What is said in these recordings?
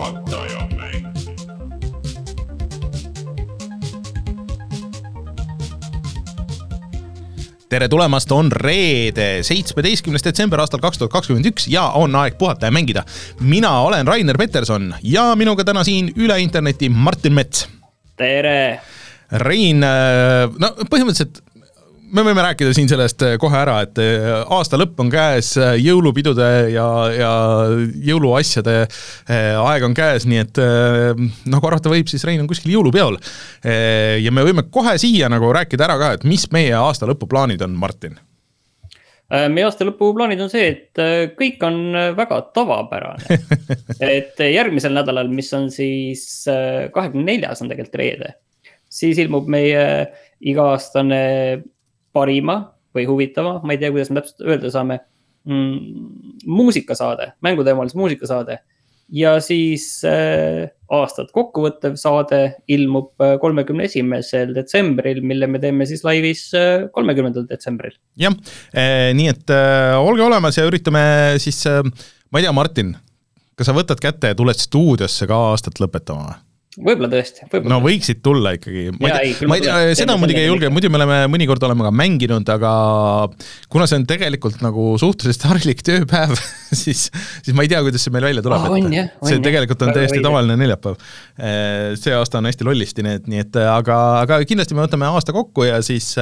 puhataja mäng. tere tulemast, on reede, seitsmeteistkümnes detsember aastal kaks tuhat kakskümmend üks ja on aeg puhata ja mängida. mina olen Rainer Peterson ja minuga täna siin üle interneti Martin Mets. tere, Rein, no põhimõtteliselt me võime rääkida siin sellest kohe ära, et äh, aasta lõpp on käes, jõulupidude ja, ja jõuluasjade aeg on käes, nii et nagu arvata võib, siis Rein on kuskil jõulupeol. ja me võime kohe siia nagu rääkida ära ka, et mis meie aasta lõpuplaanid on, Martin meie aasta lõpuplaanid on see, et kõik on väga tavapärane. et järgmisel nädalal, mis on siis kahekümne neljas on tegelikult reede, siis ilmub meie iga-aastane parima või huvitava, ma ei tea, kuidas me täpselt öelda saame mm,, muusikasaade, mänguteemalise muusikasaade. ja siis äh, aastat kokkuvõttev saade ilmub kolmekümne esimesel detsembril, mille me teeme siis laivis kolmekümnendal detsembril. jah, nii et äh, olge olemas ja üritame siis äh,, ma ei tea, Martin, kas sa võtad kätte ja tuled stuudiosse ka aastat lõpetama või? Võib-olla tõesti, võib-olla no. võiksid tulla ikkagi, ma ei tea, ma ei tea seda muidugi ei julge, muidu me oleme mõnikord oleme ka mänginud, aga kuna see on tegelikult nagu suhteliselt harilik tööpäev, siis, siis ma ei tea, kuidas see meil välja tuleb Ah, on jah, on see tegelikult on täiesti tavaline neljapäev. see aasta on hästi lollisti need, nii et aga, aga kindlasti me võtame aasta kokku ja siis,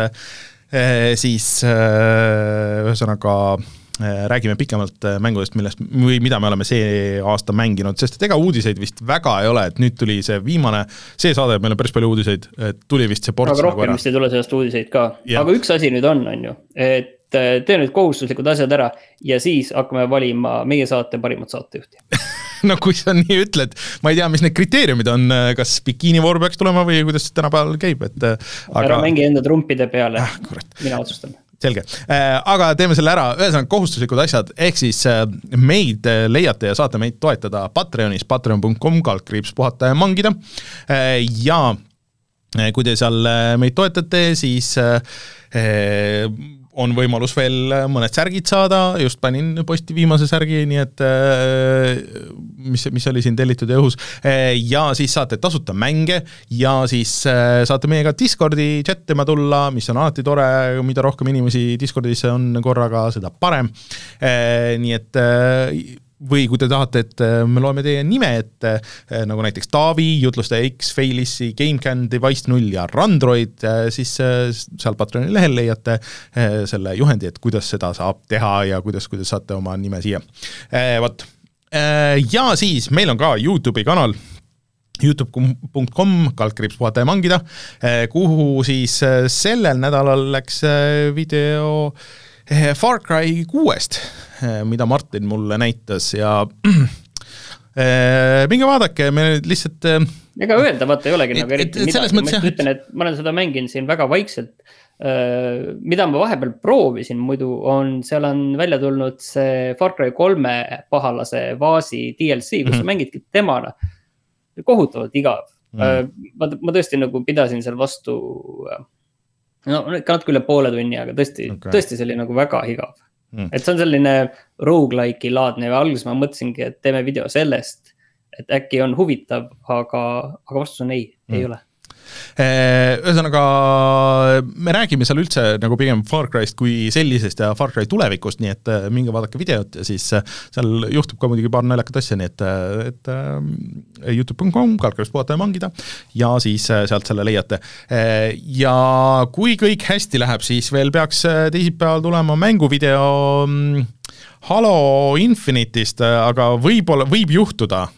siis äh, ühesõnaga äh, räägime pikemalt äh, mängudest, millest või mida me oleme see aasta mänginud, sest et ega uudiseid vist väga ei ole, et nüüd tuli see viimane, see saade, meil on päris palju uudiseid, tuli vist see ports aga nagu rohkem vist ei tule sellest uudiseid ka, aga üks asi nüüd on, on ju, et äh, tee nüüd kohustuslikud asjad ära ja siis hakkame valima meie saate parimat saatejuhti. no kui sa nii ütled, ma ei tea, mis need kriteeriumid on, kas bikiinivoor peaks tulema või kuidas see tänapäeval käib, et äh, ära aga mängi enda trumpide peale, ah, mina otsustan. selge, aga teeme selle ära, ühesõnaga kohustuslikud asjad, ehk siis äh, meid äh, leiate ja saate meid toetada Patreonis, patreon.com, kaldkriips puhata ja mangida. Ja äh, kui te seal äh, meid toetate, siis äh, äh, on võimalus veel mõned särgid saada, just panin posti viimase särgi, nii et äh, mis, mis oli siin tellitud ja õhus, ja siis saate tasuta mänge ja siis äh, saate meiega Discordi chat ima tulla, mis on alati tore, mida rohkem inimesi Discordis on korraga, seda parem. nii et äh, või kui te tahate, et äh, me loeme teie nime ette, nagu näiteks Taavi, jutlustaja X, Failissi, GameCAN, Device null ja Randroid, siis äh, seal Patreoni lehel leiate äh, selle juhendi, et kuidas seda saab teha ja kuidas, kuidas saate oma nime siia. vot, ja siis meil on ka Youtube'i kanal Youtube.com, kaldkriips puhata ja mangida, kuhu siis äh, sellel nädalal läks äh, video eh, Far Cry kuuest, mida Martin mulle näitas ja eh, minge vaadake, me lihtsalt eh, ega öelda vaata ei olegi Et- nagu eriti et midagi, ma jah, ütlen, et ma olen seda mänginud siin väga vaikselt. mida ma vahepeal proovisin muidu on, seal on välja tulnud see Far Cry kolme pahalase vaasi DLC, kus Mhm. sa mängidki temana. kohutavalt igav Mhm. ma, ma tõesti nagu pidasin seal vastu. No ikka natuke üle poole tunni, aga tõesti okay., tõesti, see oli nagu väga igav Mm. et see on selline rogu-like'i laadne ja alguses ma mõtlesingi, et teeme video sellest, et äkki on huvitav, aga, aga vastus on ei mm., ei ole. Eh, ühesõnaga me räägime seal üldse nagu pigem Far Cry'st kui sellisest ja Far Cry tulevikust, nii et eh, minge vaadake videot ja siis eh, seal juhtub ka muidugi paar naljakat asja, nii et, et Youtube.com, kaldkriips puhata ja mangida ja siis sealt selle leiate. ja kui kõik hästi läheb, siis veel peaks teisipäeval tulema mänguvideo mm, Halo Infinite'ist, aga võib-olla, võib juhtuda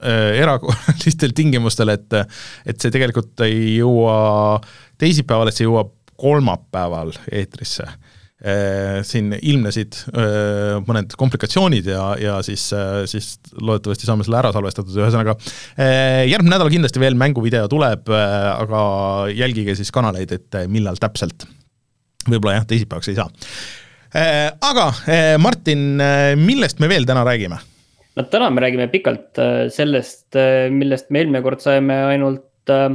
erakorralistel tingimustel, et et see tegelikult ei jõua teisipäeval, et see jõuab kolmapäeval eetrisse. siin ilmnesid öö, mõned komplikatsioonid ja, ja siis, siis loodetavasti saame selle ära salvestatud, ühesõnaga järgmine nädal kindlasti veel mänguvideo tuleb, aga jälgige siis kanaleid, et millal täpselt. võib-olla jah, teisipäevaks ei saa. aga Martin, millest me veel täna räägime? No täna me räägime pikalt äh, sellest, millest me eelmine kord saime ainult äh,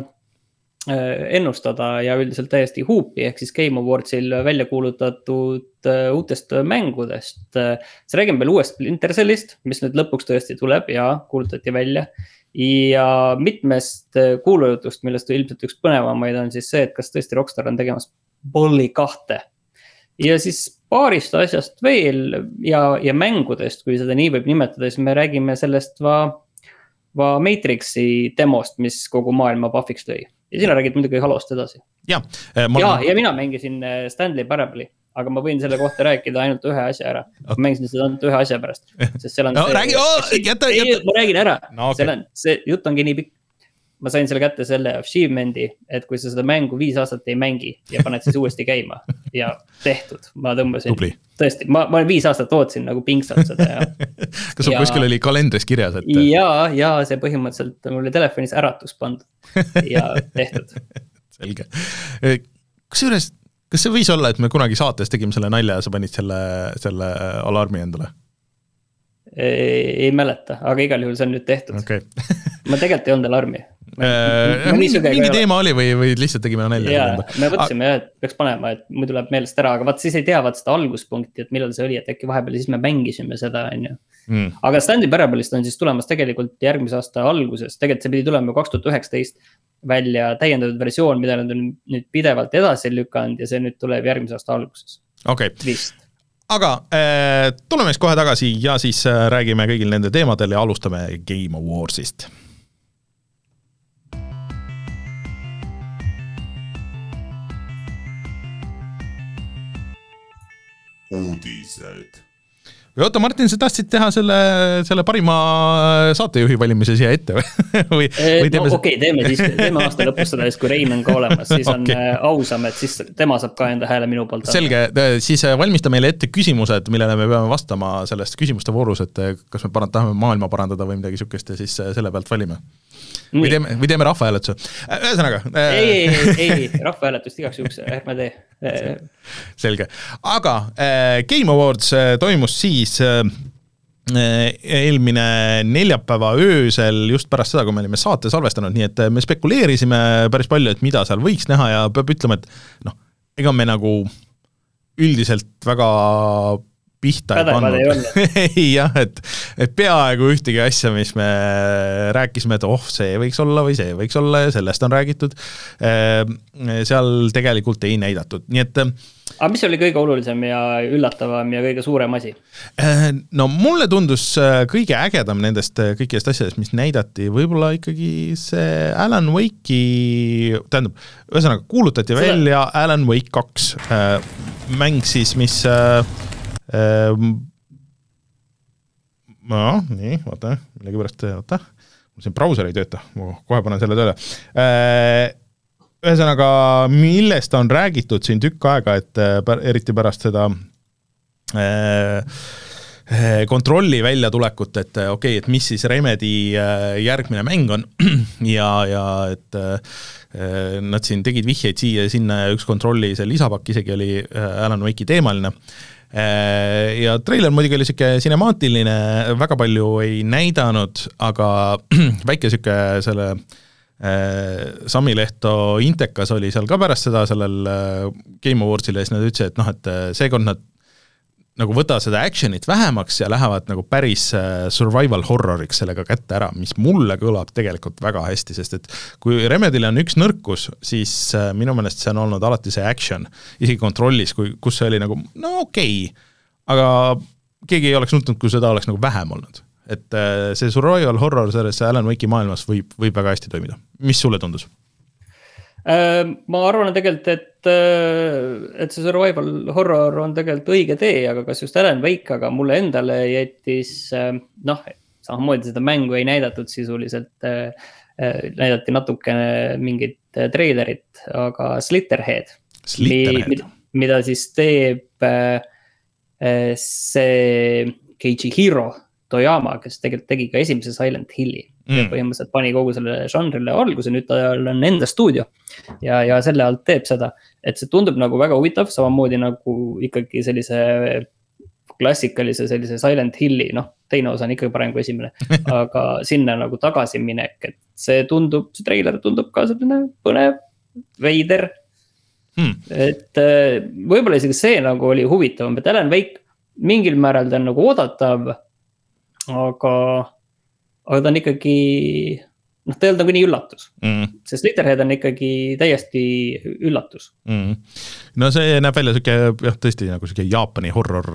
ennustada ja üldiselt täiesti huupi, ehk siis Game Awardsil välja kuulutatud uutest mängudest. siis räägime veel uuest Splinter Cellist, mis nüüd lõpuks tõesti tuleb ja kuulutati välja. ja mitmest kuulujutust, millest ilmselt üks põnevamaid on siis see, et kas tõesti Rockstar on tegemas Bolli kahte. ja siis paarist asjast veel ja, ja mängudest, kui seda nii võib nimetada, siis me räägime sellest va, va Matrixi demost, mis kogu maailma puhviks lõi. ja sina räägid muidugi Halost edasi. ja, äh, ja, ja mina mängisin äh, Stanley Parable'i aga ma võin selle kohta rääkida ainult ühe asja ära okay.. ma mängisin seda ainult ühe asja pärast, sest seal on no,. räägi oh,, jäta, jäta. ma räägin ära no,, okay. seal on, see jutt ongi nii pikk ma sain selle kätte selle achievement'i, et kui sa seda mängu viis aastat ei mängi ja paned siis uuesti käima ja tehtud, ma tõmbasin. tõesti, ma, ma viis aastat ootasin nagu pingsalt seda ja kas sul kuskil oli kalendris kirjas, et? ja, ja see põhimõtteliselt mul oli telefonis äratus pandud ja tehtud selge, kusjuures, kas see võis olla, et me kunagi saates tegime selle nalja ja sa panid selle, selle alarmi endale? ei mäleta, aga igal juhul see on nüüd tehtud okay. ma tegelikult ei olnud alarmi mingi, mingi teema oli või, või lihtsalt tegime nalja? jaa, me mõtlesime jah, et peaks panema, et muidu läheb meelest ära, aga vaat siis ei tea vaat seda alguspunkti, et millal see oli, et äkki vahepeal siis me mängisime seda, on ju. Mm. aga Stanley Parabolist on siis tulemas tegelikult järgmise aasta alguses, tegelikult see pidi tulema kaks tuhat üheksateist välja täiendatud versioon, mida nad on nüüd pidevalt edasi lükanud ja see nüüd tuleb järgmise aasta alguses. okei okay., aga äh, tuleme siis kohe tagasi ja siis äh, räägime kõigil nendel teemadel ja alustame Game Awardsist uudised. või oota, Martin, sa tahtsid teha selle, selle parima saatejuhi valimise siia ette või, või teeme no, okei okay,, teeme siis, teeme aasta lõpus seda, siis kui Rein on ka olemas, siis on okay. Äh, ausam, et siis tema saab ka enda hääle minu poolt selge, siis äh, valmista meile ette küsimused, millele me peame vastama selles küsimuste voorus, et äh, kas me parand-, tahame maailma parandada või midagi sihukest ja siis selle pealt valime või teeme, või teeme rahvahääletuse, ühesõnaga. ei, ei, ei, ei, rahvahääletust igaks juhuks ärme tee. selge, aga äh, Game Awards toimus siis äh, eelmine neljapäeva öösel just pärast seda, kui me olime saate salvestanud, nii et me spekuleerisime päris palju, et mida seal võiks näha ja peab ütlema, et noh, ega me nagu üldiselt väga pihta ei pannud. ei jah, et, et peaaegu ühtegi asja, mis me rääkisime, et oh, see võiks olla või see võiks olla ja sellest on räägitud, ehm, seal tegelikult ei näidatud, nii et aga mis oli kõige olulisem ja üllatavam ja kõige suurem asi? Ehm, no mulle tundus äh, kõige ägedam nendest äh, kõikidest asjadest, mis näidati, võib-olla ikkagi see Alan Wake'i, tähendab, ühesõnaga kuulutati Seda... välja Alan Wake kaks äh, mäng siis, mis Ehm, no nii, oota, millegipärast, oota, mul siin brauser ei tööta, ma kohe panen selle tööle. Ehm, ühesõnaga, millest on räägitud siin tükk aega, et äh, eriti pärast seda äh, kontrolli väljatulekut, et okei okay,, et mis siis Remedi järgmine mäng on ja, ja et nad siin tegid vihjeid siia ja sinna ja üks kontrolli see lisapakk isegi oli Alan Wake'i teemaline ja treiler muidugi oli niisugune sinemaatiline, väga palju ei näidanud, aga väike niisugune selle äh, Sami Lehto intekas oli seal ka pärast seda sellel äh, Game Awardsil ja siis nad ütlesid, et noh, et seekord nad nagu võta seda action'it vähemaks ja lähevad nagu päris äh, survival horror'iks sellega kätte ära, mis mulle kõlab tegelikult väga hästi, sest et kui Remedil on üks nõrkus, siis äh, minu meelest see on olnud alati see action, isegi kontrollis, kui, kus see oli nagu no okei okay,, aga keegi ei oleks nutnud, kui seda oleks nagu vähem olnud. et äh, see survival horror selles Alan Wake'i maailmas võib, võib väga hästi toimida, mis sulle tundus? Ma arvan tegelikult, et et, et see survival horror on tegelikult õige tee, aga kas just Alan Wake, aga mulle endale jättis noh, samamoodi seda mängu ei näidatud sisuliselt. näidati natukene mingit treilerit, aga Slitterhead, Slitterhead., mida, mida siis teeb see Keiji Hiro Toyama, kes tegelikult tegi ka esimese Silent Hilli mm.. ja põhimõtteliselt pani kogu sellele žanrile alguse, nüüd tal on enda stuudio. ja, ja selle alt teeb seda, et see tundub nagu väga huvitav, samamoodi nagu ikkagi sellise klassikalise sellise Silent Hilli, noh, teine osa on ikkagi parem kui esimene. aga sinna nagu tagasiminek, et see tundub, see treiler tundub ka selline põnev, veider Hmm. et äh, võib-olla isegi see nagu oli huvitavam, et Alan Wake mingil määral ta on nagu oodatav. aga, aga ta on ikkagi, noh, ta ei olnud nagu nii üllatus mm. sest Slitterhead on ikkagi täiesti üllatus mm.. no see näeb välja sihuke jah, tõesti nagu sihuke Jaapani horror.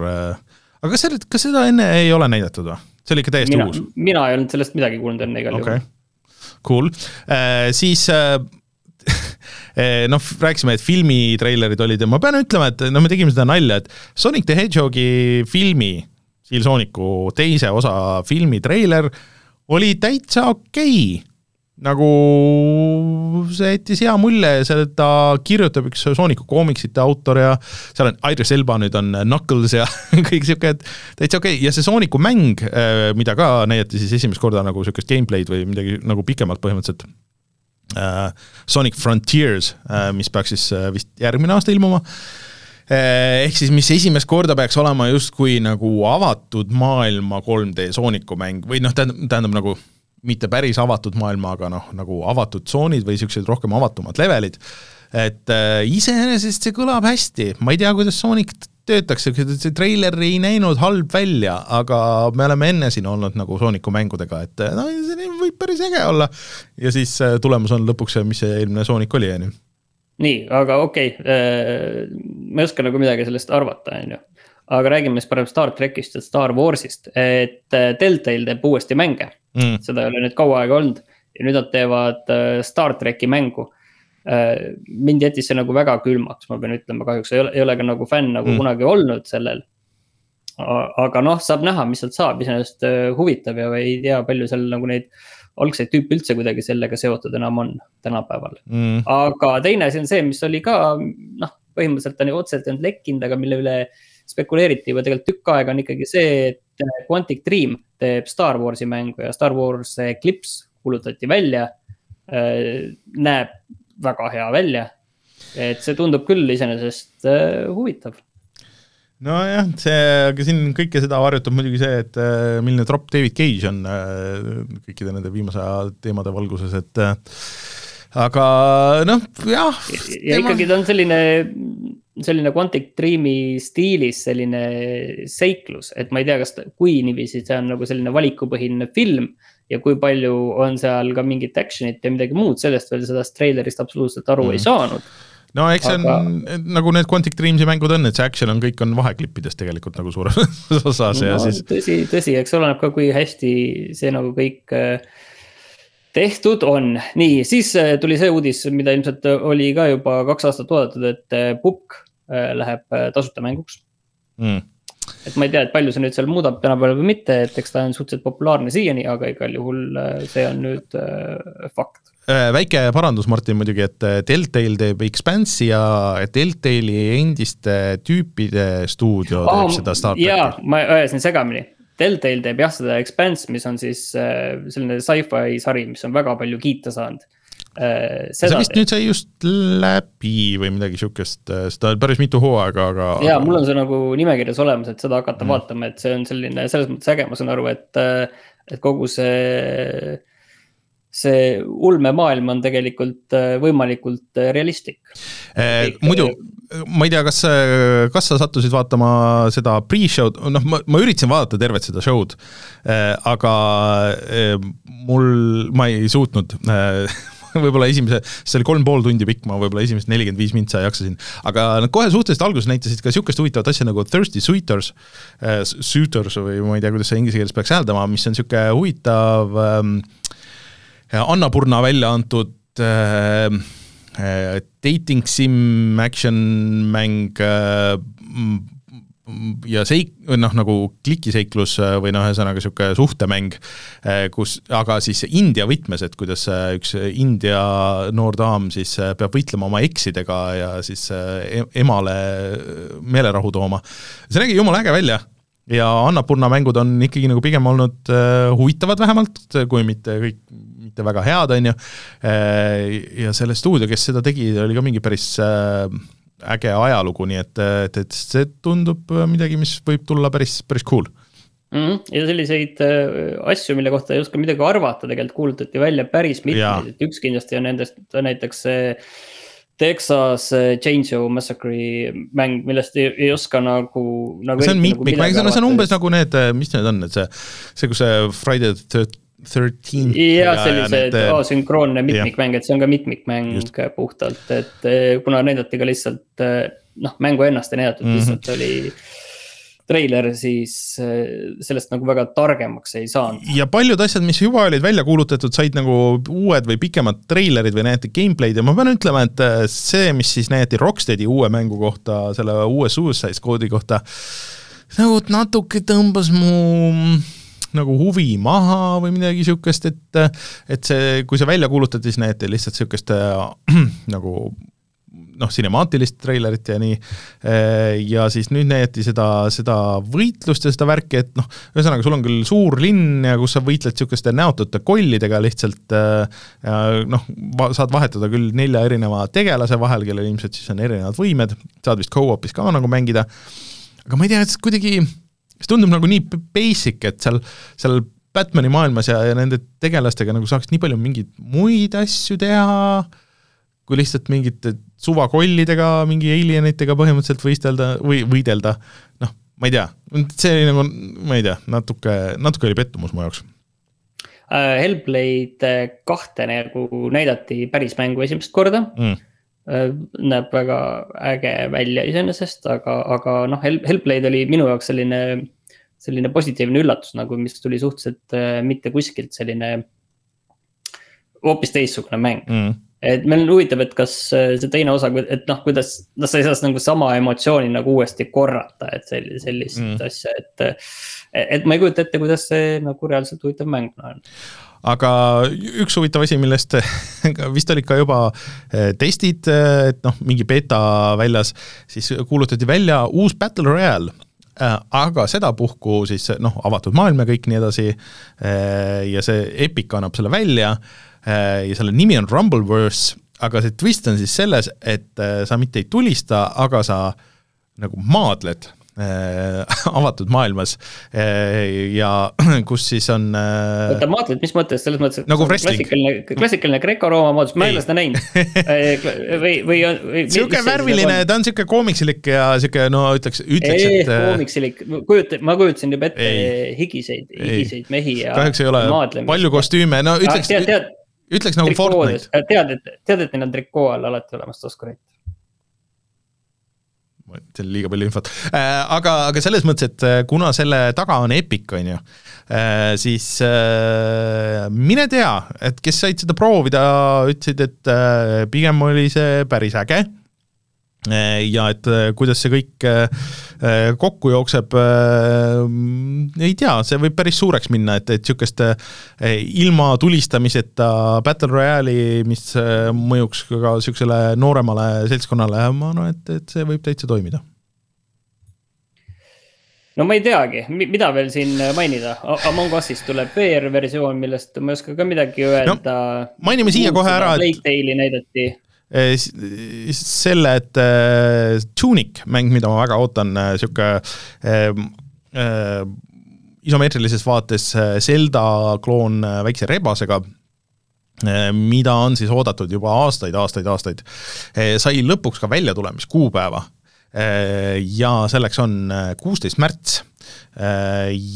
aga kas see, kas seda enne ei ole näidatud või? see oli ikka täiesti mina, uus? mina ei olnud sellest midagi kuulnud enne igal okay. juhul. Cool äh,, siis äh, noh, rääkisime, et filmitreilerid olid ja ma pean ütlema, et no me tegime seda nalja, et Sonic the Hedgehogi filmi, Steel Sooniku teise osa filmi treiler oli täitsa okei okay nagu see jättis hea mulje, seda kirjutab üks Sooniku koomiksite autor ja seal on Idris Elba nüüd on Knuckles ja kõik sihuke, et täitsa okei okay. ja see Sooniku mäng, mida ka näidati siis esimest korda nagu sihukest gameplay'd või midagi nagu pikemalt põhimõtteliselt Äh, Sonic Frontiers, äh, mis peaks siis vist järgmine aasta ilmuma, ehk siis mis esimest korda peaks olema justkui nagu avatud maailma 3D Sooniku mäng või noh, tähendab, tähendab nagu mitte päris avatud maailma, aga noh, nagu avatud tsoonid või niisugused rohkem avatumad levelid, et äh, iseenesest see kõlab hästi, ma ei tea, kuidas Sonic töötaks, see treiler ei näinud halb välja, aga me oleme enne siin olnud nagu Sooniku mängudega, et no see võib päris äge olla. ja siis äh, tulemus on lõpuks see, mis see eelmine Sonic oli, on ju. Nii, aga okei okay., äh, ma ei oska nagu midagi sellest arvata, on ju. aga räägime siis parem Star trackist ja Star Warsist, et äh, Deltail teeb uuesti mänge mm.. seda ei ole nüüd kaua aega olnud ja nüüd nad teevad Star tracki mängu Äh, mind jättis see nagu väga külmaks, ma pean ütlema, kahjuks ei ole, ei ole ka nagu fänn nagu mm. kunagi olnud sellel. aga noh, saab näha, mis sealt saab, iseenesest äh, huvitav ja ei tea, palju seal nagu neid algseid tüüpe üldse kuidagi sellega seotud enam on tänapäeval mm.. aga teine asi on see, mis oli ka noh, põhimõtteliselt on ju otseselt ei olnud lekkinud, aga mille üle spekuleeriti juba tegelikult tükk aega on ikkagi see, et Quantic Dream teeb Star Warsi mängu ja Star Wars Eclipse kuulutati välja. näeb väga hea välja. et see tundub küll iseenesest äh, huvitav nojah, see, aga siin kõike seda varjutab muidugi see, et äh, milline tropp David Cage on äh, kõikide nende viimase aja teemade valguses, et äh, aga noh, jah. ja tema... ikkagi ta on selline, selline Quantic Dreami stiilis selline seiklus, et ma ei tea, kas, kui niiviisi see on nagu selline valikupõhine film ja kui palju on seal ka mingit action'it ja midagi muud, sellest veel sellest treilerist absoluutselt aru mm. ei saanud no eks see aga... on nagu need Quantic Dreamsi mängud on, et see action on, kõik on vaheklippides tegelikult nagu suures osas no, ja siis. tõsi, tõsi, eks oleneb ka, kui hästi see nagu kõik äh, tehtud on, nii, siis äh, tuli see uudis, mida ilmselt oli ka juba kaks aastat oodatud, et äh, Pupk läheb tasuta mänguks mm et ma ei tea, et palju see nüüd seal muudab tänapäeval või mitte, et eks ta on suhteliselt populaarne siiani, aga igal juhul see on nüüd äh, fakt. Äh, väike parandus, Martin, muidugi, et Deltail teeb Expanse'i ja Deltaili endiste tüüpide stuudio teeb oh, seda Star tracki. jaa, ma ajasin segamini. Deltail teeb jah seda Expanse, mis on siis selline sci-fi sari, mis on väga palju kiita saanud Äh, see vist nüüd sai just läbi või midagi sihukest, äh, seda on päris mitu hooaega, aga. ja mul on see nagu nimekirjas olemas, et seda hakata mm. vaatama, et see on selline selles mõttes äge, ma saan aru, et, äh, et kogu see. See ulmemaailm on tegelikult võimalikult realistlik eh,. muidu, ma ei tea, kas, kas sa sattusid vaatama seda pre-show'd, noh, ma, ma üritasin vaadata tervet seda show'd eh,, aga eh, mul, ma ei suutnud võib-olla esimese, see oli kolm pool tundi pikk, ma võib-olla esimesed nelikümmend viis mintsa jaksasin, aga nad kohe suhteliselt alguses näitasid ka niisugust huvitavat asja nagu Thirsty Suitors äh,, Suitors või ma ei tea, kuidas see inglise keeles peaks hääldama, mis on niisugune huvitav ähm, Annapurna välja antud äh, äh, dating sim action mäng äh, ja seik-, noh, nagu klikiseiklus äh, või noh, ühesõnaga niisugune suhtemäng, äh, kus, aga siis India võtmes, et kuidas äh, üks India noor daam siis peab võitlema oma eksidega ja siis e-, emale meelerahu tooma. see nägi jumala äge välja ja Annapurna mängud on ikkagi nagu pigem olnud huvitavad vähemalt, kui mitte kõik, mitte väga head, on ju, ja selle stuudio, kes seda tegi, oli ka mingi päris äge ajalugu, nii et, et, et see tundub midagi, mis võib tulla päris, päris cool mm. -hmm. ja selliseid äh, asju, mille kohta ei oska midagi arvata, tegelikult kuulutati välja päris mitmeid, et üks kindlasti on nendest näiteks see Texas Chainsaw Massacre'i mäng, millest ei, ei oska nagu, nagu. see on mitmikmäng, see on, see on umbes nagu need, mis need on, et see, see, kus see Friday the Thirteen. jah, sellised asünkroonne mitmikmäng, et see on ka mitmikmäng Just. puhtalt, et kuna näidati ka lihtsalt noh, mängu ennast ei näidatud mm, -hmm. lihtsalt oli treiler, siis sellest nagu väga targemaks ei saanud. ja paljud asjad, mis juba olid välja kuulutatud, said nagu uued või pikemad treilerid või näidati gameplay'd ja ma pean ütlema, et see, mis siis näidati Rocksteadi uue mängu kohta, selle uue Suicide Squad'i kohta, nagu natuke tõmbas mu nagu huvi maha või midagi niisugust, et et see, kui see välja kuulutati, siis näete lihtsalt niisugust äh, nagu noh, sinemaatilist treilerit ja nii, ja siis nüüd näidati seda, seda võitlust ja seda värki, et noh, ühesõnaga, sul on küll suur linn ja kus sa võitled niisuguste näotute kollidega lihtsalt ja noh, saad vahetada küll nelja erineva tegelase vahel, kellel ilmselt siis on erinevad võimed, saad vist co-op'is ka nagu mängida, aga ma ei tea, et kuidagi see tundub nagu nii basic, et seal, seal Batman'i maailmas ja, ja nende tegelastega nagu saaks nii palju mingeid muid asju teha, kui lihtsalt mingite suvakollidega, mingi alienitega põhimõtteliselt võistelda või võidelda, noh, ma ei tea, see nagu, ma ei tea, natuke, natuke oli pettumus mu jaoks. Äh, Hellblade kahte nagu näidati päris mängu esimest korda. Mm näeb väga äge välja iseenesest, aga, aga noh, Hellblade oli minu jaoks selline, selline positiivne üllatus nagu, mis tuli suhteliselt äh, mitte kuskilt selline hoopis teistsugune mäng mm. et meil on huvitav, et kas äh, see teine osa, et noh, kuidas, noh, sa ei saa nagu sama emotsiooni nagu uuesti korrata, et sellist, sellist mm. asja, et. et ma ei kujuta ette, kuidas see nagu reaalselt huvitav mäng on aga üks huvitav asi, millest vist olid ka juba eh, testid, eh, et noh, mingi beeta väljas, siis kuulutati välja uus Battle Royale. Eh, aga sedapuhku siis noh, avatud maailm ja kõik nii edasi ja see Epic annab selle välja ja selle nimi on Rumbleverse, aga see twist on siis selles, et sa mitte ei tulista, aga sa nagu maadled avatud maailmas äh, ja kus siis on. Äh, oota, maatled, mis mõttes, selles mõttes, et nagu klassikaline, klassikaline Greco-Rooma moodus, ma ei ole seda näinud või, või on. sihuke värviline, ta on sihuke koomiksilik ja sihuke no ütleks, ütleks, et. koomiksilik, kujutan, ma kujutasin juba ette ei, higiseid, higiseid mehi ja. kahjuks ei ole maadlemist. palju kostüüme, no ütleks. tead. ütleks nagu Fortnite. tead, et, tead, et neil on trikoo all alati olemas taskurit see on liiga palju infot. Äh,, aga, aga selles mõttes, et äh, kuna selle taga on Epic, on ju äh,, siis äh, mine tea, et kes said seda proovida, ütlesid, et äh, pigem oli see päris äge. äh, ja et äh, kuidas see kõik kokku jookseb, ei tea, see võib päris suureks minna, et, et niisugust ilma tulistamiseta Battle Royale'i, mis mõjuks ka niisugusele nooremale seltskonnale, ma arvan, et, et see võib täitsa toimida no ma ei teagi, mida veel siin mainida, Among Us'ist tuleb VR-versioon, millest ma ei oska ka midagi öelda no,. mainime siia kohe ära, et. Plague Tale'i näidati selle, et äh, Tunic, mäng, mida ma väga ootan äh, äh, isomeetrilises vaates Zelda kloon väikse rebasega mida on siis oodatud juba aastaid, aastaid, aastaid, sai lõpuks ka väljatulemiskuupäeva ja selleks on kuusteist märts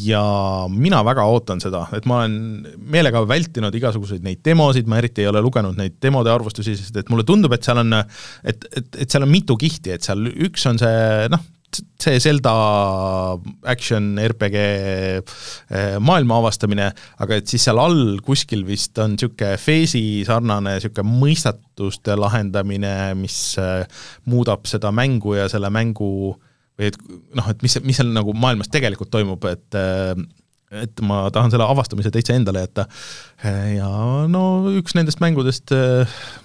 ja mina väga ootan seda, et ma olen meelega vältinud igasuguseid neid demosid, ma eriti ei ole lugenud neid demode arvustusi, sest et mulle tundub, et seal on, et, et, et seal on mitu kihti, et seal üks on see noh, see Zelda action RPG eh, maailma avastamine, aga et siis seal all kuskil vist on niisugune Face'i sarnane niisugune mõistatuste lahendamine, mis eh, muudab seda mängu ja selle mängu või et noh, et mis, mis seal nagu maailmas tegelikult toimub, et eh, et ma tahan selle avastamise täitsa endale jätta. ja no üks nendest mängudest,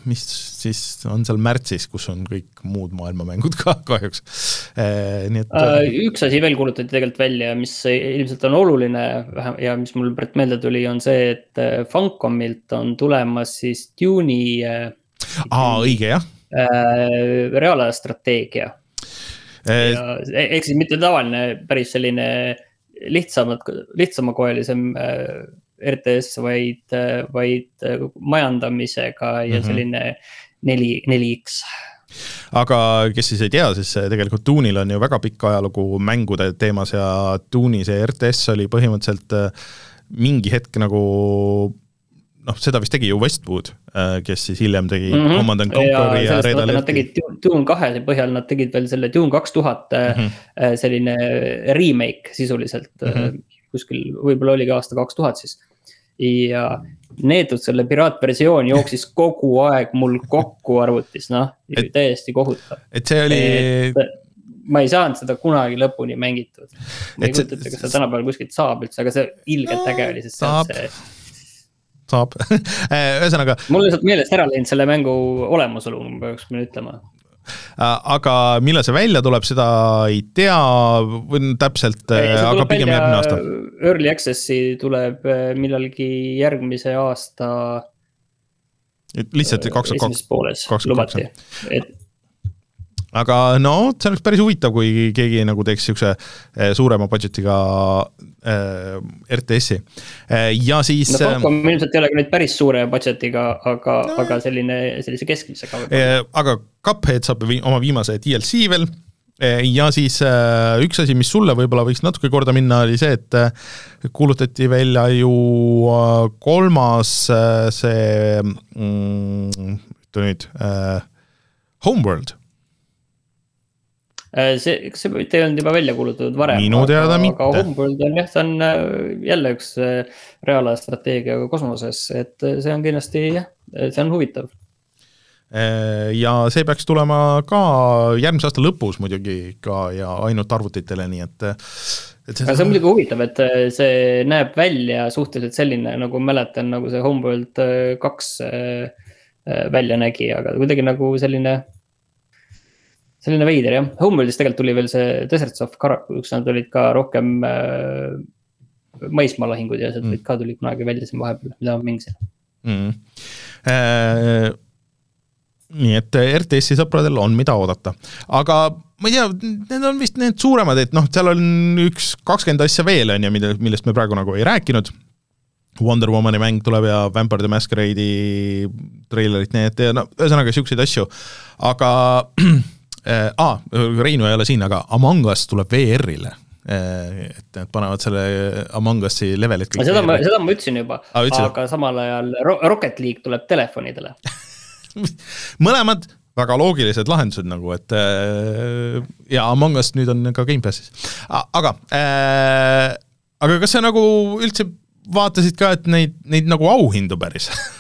mis siis on seal märtsis, kus on kõik muud maailmamängud ka kahjuks, nii et. Äh, üks asi veel kuulutati tegelikult välja, mis ilmselt on oluline ja mis mul praegu meelde tuli, on see, et äh, Funcomilt on tulemas siis Dune'i. Äh, aa, õige jah. reaalaja strateegia. Ehk siis mitte tavaline, päris selline lihtsamad, lihtsamakoelisem äh, RTS, vaid, äh, vaid äh, majandamisega ja -hmm. selline neli, neli X aga kes siis ei tea, siis tegelikult Doonil on ju väga pikk ajalugu mängude teemas ja Dooni see RTS oli põhimõtteliselt äh, mingi hetk nagu noh, seda vist tegi ju Westwood, äh, kes siis hiljem tegi mm -hmm. Command and Conquer'i ja, ja Red Alert'i. Nad tegid Dune kahe põhjal, nad tegid veel selle Dune kaks tuhat mm -hmm. selline remake sisuliselt mm. -hmm. kuskil võib-olla oligi aasta kaks tuhat siis ja neetud selle piraatversioon jooksis kogu aeg mul kokku arvutis, noh, täiesti kohutav. et see oli. ma ei saanud seda kunagi lõpuni mängitud. ma ei kujuta ette, kas seda tänapäeval kuskilt saab üldse, aga see ilgelt äge oli, sest see on see saab ühesõnaga. mul lihtsalt meelest ära läinud selle mängu olemasolu, ma peaks ütlema Äh, aga millal see välja tuleb, seda ei tea või täpselt, aga pigem järgmine aasta. Early Access'i tuleb äh, millalgi järgmise aasta. lihtsalt kaks tuhat kaks. lubati, et aga no see oleks päris huvitav, kui keegi nagu teeks niisuguse eh, suurema budget'iga äh, RTS-i äh, ja siis. no Falcom ilmselt ei ole ka nüüd päris suure budget'iga, aga no., aga selline, sellise keskmisega äh,. aga Cuphead saab vi oma viimase DLC veel ja siis üks asi, mis sulle võib-olla võiks natuke korda minna, oli see, et kuulutati välja ju kolmas see mm,, ütle nüüd, Homeworld Äh, see, kas see mitte ei olnud juba välja kuulutatud varem? minu teada mitte. aga Homeworld on jah, see on äh, jälle üks äh, reaalaja strateegia kosmoses, et see on kindlasti jah, see on huvitav. ja see peaks tulema ka järgmise aasta lõpus muidugi ka ja ainult arvutitele, nii et. et see, see on muidugi huvitav, et see näeb välja suhteliselt selline, nagu mäletan, nagu see Homeworld kaks välja nägi, aga kuidagi nagu selline selline veider jah, Homeworldis tegelikult tuli veel see Deserts of Karaku, kus nad olid ka rohkem äh, maismaalahingud ja sealt mm. ka tulid kunagi välja siin vahepeal, mida ma mängisin. Mm.. Äh, nii et RTS-i sõpradel on, mida oodata, aga ma ei tea, need on vist need suuremad, et noh, seal on üks kakskümmend asja veel, on ju, mida, millest me praegu nagu ei rääkinud. Wonder Womani mäng tuleb ja Vampire the Masquerade'i treilerit, nii et no ühesõnaga siukseid asju, aga äh,. Ah, Reinu ei ole siin, aga Among Us tuleb VR-ile äh, et nad panevad selle Among Us'i levelit. seda ma, seda ma ütlesin juba. Ah,, aga samal ajal Rocket League tuleb telefonidele. Mõlemad väga loogilised lahendused nagu, et äh, ja Among Us nüüd on ka Gamepassis, aga äh,, aga kas sa nagu üldse vaatasid ka, et neid, neid nagu auhindu päris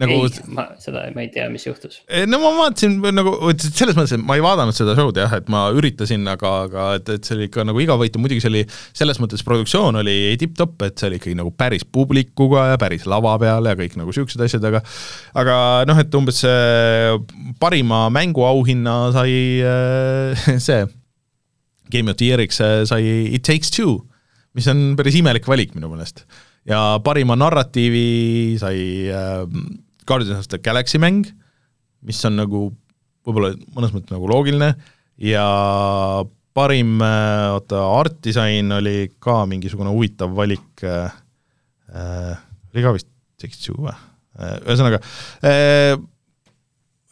nagu. ei, ma seda, ma ei tea, mis juhtus. no ma vaatasin nagu, selles mõttes, et ma ei vaadanud seda show'd jah, et ma üritasin, aga, aga et, et see oli ikka nagu igavõitu, muidugi see oli, selles mõttes produktsioon oli tipp-topp, et see oli ikkagi nagu päris publikuga ja päris lava peal ja kõik nagu siuksed asjad, aga aga noh, et umbes parima mänguauhinna sai äh, see Game of the Year'iks äh, sai It Takes Two, mis on päris imelik valik minu meelest ja parima narratiivi sai äh, Guardians of the Galaxy mäng, mis on nagu võib-olla mõnes mõttes nagu loogiline. Ja parim, äh, oota, art disain oli ka mingisugune huvitav valik äh,, äh, oli ka vist Take-Two või? Äh,, ühesõnaga äh,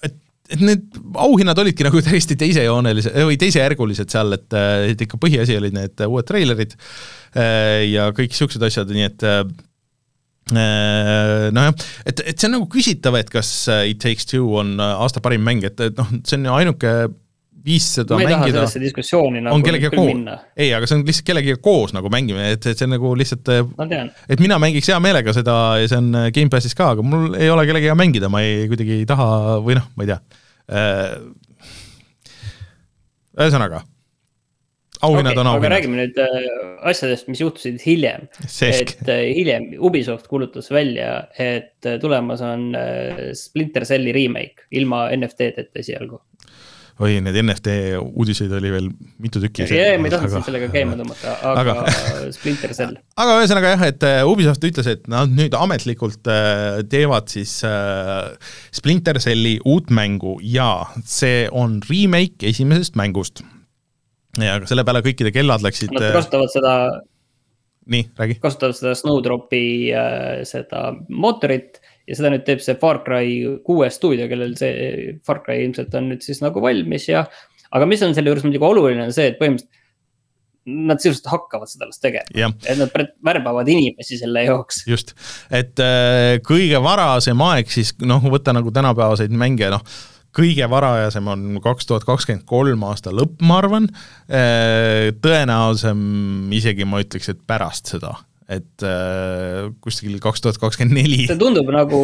et, et need auhinnad olidki nagu täiesti teisejoonelised või teisejärgulised seal, et, et ikka põhiasi olid need uued treilerid äh, ja kõik niisugused asjad, nii et nojah, et, et see on nagu küsitav, et kas äh, It Takes Two on äh, aasta parim mäng, et, et noh, see on ainuke viis seda ma ei mängida, taha sellesse diskussiooni nagu on kellegagi koos, ei, aga see on lihtsalt kellegagi koos nagu mängimine, et, et see on nagu lihtsalt, et mina mängiks hea meelega seda ja see on Gamepassis ka, aga mul ei ole kellegagi mängida, ma ei, kuidagi ei taha või noh, ma ei tea. ühesõnaga auhinnad okay, on auhinnad. aga räägime nüüd äh, asjadest, mis juhtusid hiljem. et äh, hiljem Ubisoft kuulutas välja, et äh, tulemas on Splinter Celli remake ilma NFT-deta esialgu oi, neid NFT uudiseid oli veel mitu tükki. ei, ma ei tahtnud sind sellega käima tõmmata, aga, aga Splinter Cell. aga ühesõnaga jah, et Ubisoft ütles, et nad nüüd ametlikult teevad siis Splinter Celli uut mängu ja see on remake esimesest mängust ja selle peale kõikide kellad läksid. Nad äh, kasutavad seda. nii, räägi. kasutavad seda Snowdropi äh, seda mootorit ja seda nüüd teeb see Far Cry kuue stuudio, kellel see Far Cry ilmselt on nüüd siis nagu valmis ja. aga mis on selle juures muidugi oluline, on see, et põhimõtteliselt nad sisuliselt hakkavad seda alles tegema, et nad värbavad inimesi selle jaoks. just, et äh, kõige varasem aeg siis noh, võtta nagu tänapäevaseid mänge, noh kõige varajasem on kaks tuhat kakskümmend kolm aasta lõpp, ma arvan, äh, tõenäosem isegi ma ütleks, et pärast seda et äh, kuskil kaks tuhat kakskümmend neli. see tundub nagu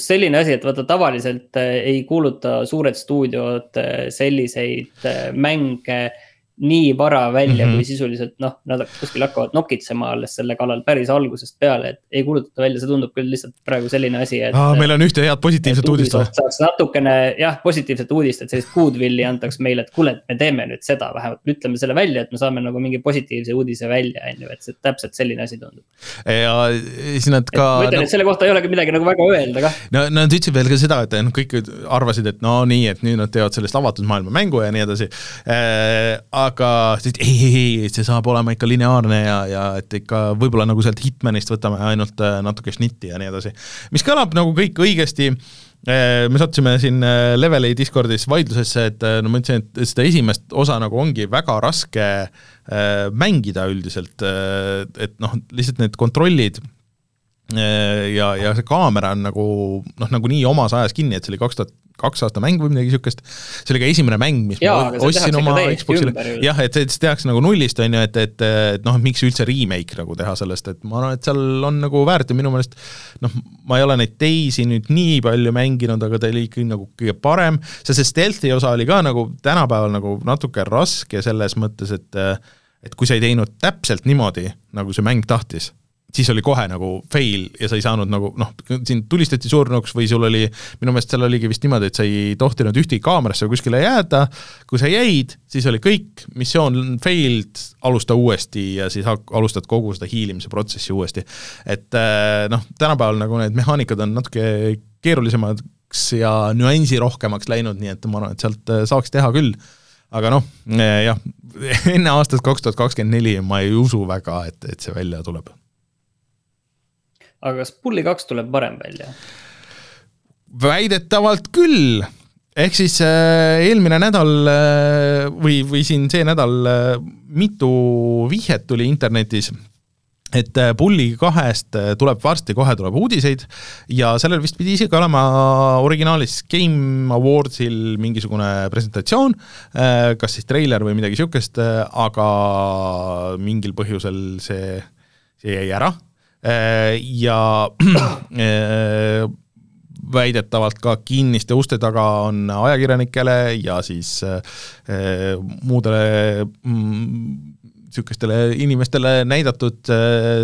selline asi, et vaata tavaliselt äh, ei kuuluta suured stuudiod äh, selliseid mänge äh, nii vara välja mm, -hmm. kui sisuliselt noh, nad kuskil hakkavad nokitsema alles selle kallal päris algusest peale, et ei kuulutata välja, see tundub küll lihtsalt praegu selline asi, et. meil on ühte head positiivset uudist või? saaks natukene jah, positiivset uudist, et sellist goodwill'i antaks meile, et kuule, et me teeme nüüd seda, vähemalt ütleme selle välja, et me saame nagu mingi positiivse uudise välja, on ju, et see täpselt selline asi tundub. ja siis nad ka. ma ütlen no,, et selle kohta ei olegi midagi nagu väga öelda kah. no nad ütlesid veel ka seda, et noh, kõik arvasid, et no nii, et nüüd nad teevad sellest avatud maailma mängu ja nii edasi äh, aga siis ei, ei, ei, see saab olema ikka lineaarne ja, ja et ikka võib-olla nagu sealt Hitmanist võtame ainult äh, natuke šnitti ja nii edasi. mis kõlab nagu kõik õigesti, äh, me sattusime siin äh, Leveli Discordis vaidlusesse, et no ma ütlesin, et seda esimest osa nagu ongi väga raske mängida üldiselt, et noh, lihtsalt need kontrollid ja, ja see kaamera on nagu noh, nagunii omas ajas kinni, et see oli kaks tuhat kaks aasta mäng või midagi niisugust, see oli ka esimene mäng, mis Jaa, ma ostsin oma Xbox'ile, jah, et, et see tehakse nagu nullist, on ju, et, et, et noh, miks üldse remake nagu teha sellest, et ma arvan, et seal on nagu väärt ja minu meelest noh, ma ei ole neid teisi nüüd nii palju mänginud, aga ta oli ikkagi nagu kõige parem, see, see stealth'i osa oli ka nagu tänapäeval nagu natuke raske selles mõttes, et et kui sa ei teinud täpselt niimoodi, nagu see mäng tahtis siis oli kohe nagu fail ja sa ei saanud nagu noh, sind tulistati surnuks või sul oli, minu meelest seal oligi vist niimoodi, et sa ei tohtinud ühtegi kaamerasse kuskile jääda, kui sa jäid, siis oli kõik, missioon failed, alusta uuesti ja siis alustad kogu seda hiilimise protsessi uuesti. et äh, noh, tänapäeval nagu need mehaanikad on natuke keerulisemaks ja nüansirohkemaks läinud, nii et ma arvan, et sealt äh, saaks teha küll. Aga noh, jah, enne aastat kaks tuhat kakskümmend neli ma ei usu väga, et, et see välja tuleb aga kas Bully kaks tuleb varem välja? väidetavalt küll, ehk siis äh, eelmine nädal äh, või, või siin see nädal äh, mitu vihjet tuli internetis, et Bully kahest tuleb varsti, kohe tuleb uudiseid. Ja sellel vist pidi isegi olema originaalis Game Awardsil mingisugune presentatsioon, kas siis treiler või midagi niisugust, aga mingil põhjusel see, see jäi ära ja äh, väidetavalt ka kinniste uste taga on ajakirjanikele ja siis äh, muudele niisugustele inimestele näidatud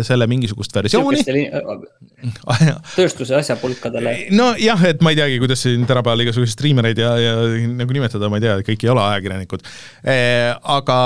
selle mingisugust versiooni. tööstuse asjapulkadele. nojah, et ma ei teagi, kuidas siin tänapäeval igasuguseid striimereid ja, ja nagu nimetada, ma ei tea, kõik ei ole ajakirjanikud. aga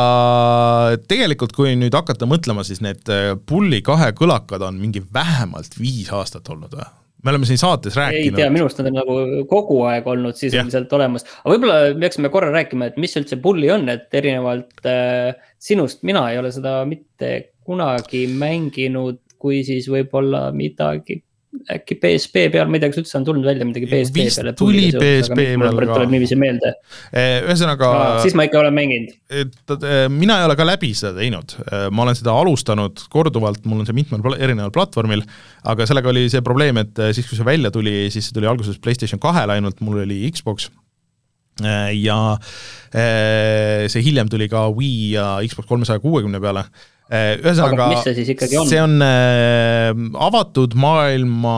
tegelikult, kui nüüd hakata mõtlema, siis need Bulli kahe kõlakad on mingi vähemalt viis aastat olnud või? Me oleme siin saates rääkinud. ei tea, minu arust nad on nagu kogu aeg olnud sisuliselt yeah. olemas, aga võib-olla peaksime korra rääkima, et mis üldse Bulli on, et erinevalt äh, sinust, mina ei ole seda mitte kunagi mänginud, kui siis võib-olla midagi äkki PSP peal, ma ei tea, kas üldse on tulnud välja midagi PSP Vist peale. tuli PSP peal ka. tuleb niiviisi meelde. Eh, ühesõnaga. siis ma ikka olen mänginud. Eh, mina ei ole ka läbi seda teinud, eh, ma olen seda alustanud korduvalt, mul on see mitmel erineval platvormil, aga sellega oli see probleem, et siis, kui see välja tuli, siis see tuli alguses PlayStation kahele ainult, mul oli Xbox ja see hiljem tuli ka Wii ja Xbox kolmesaja kuuekümne peale Äh, ühesõnaga, mis see on? see on äh, avatud maailma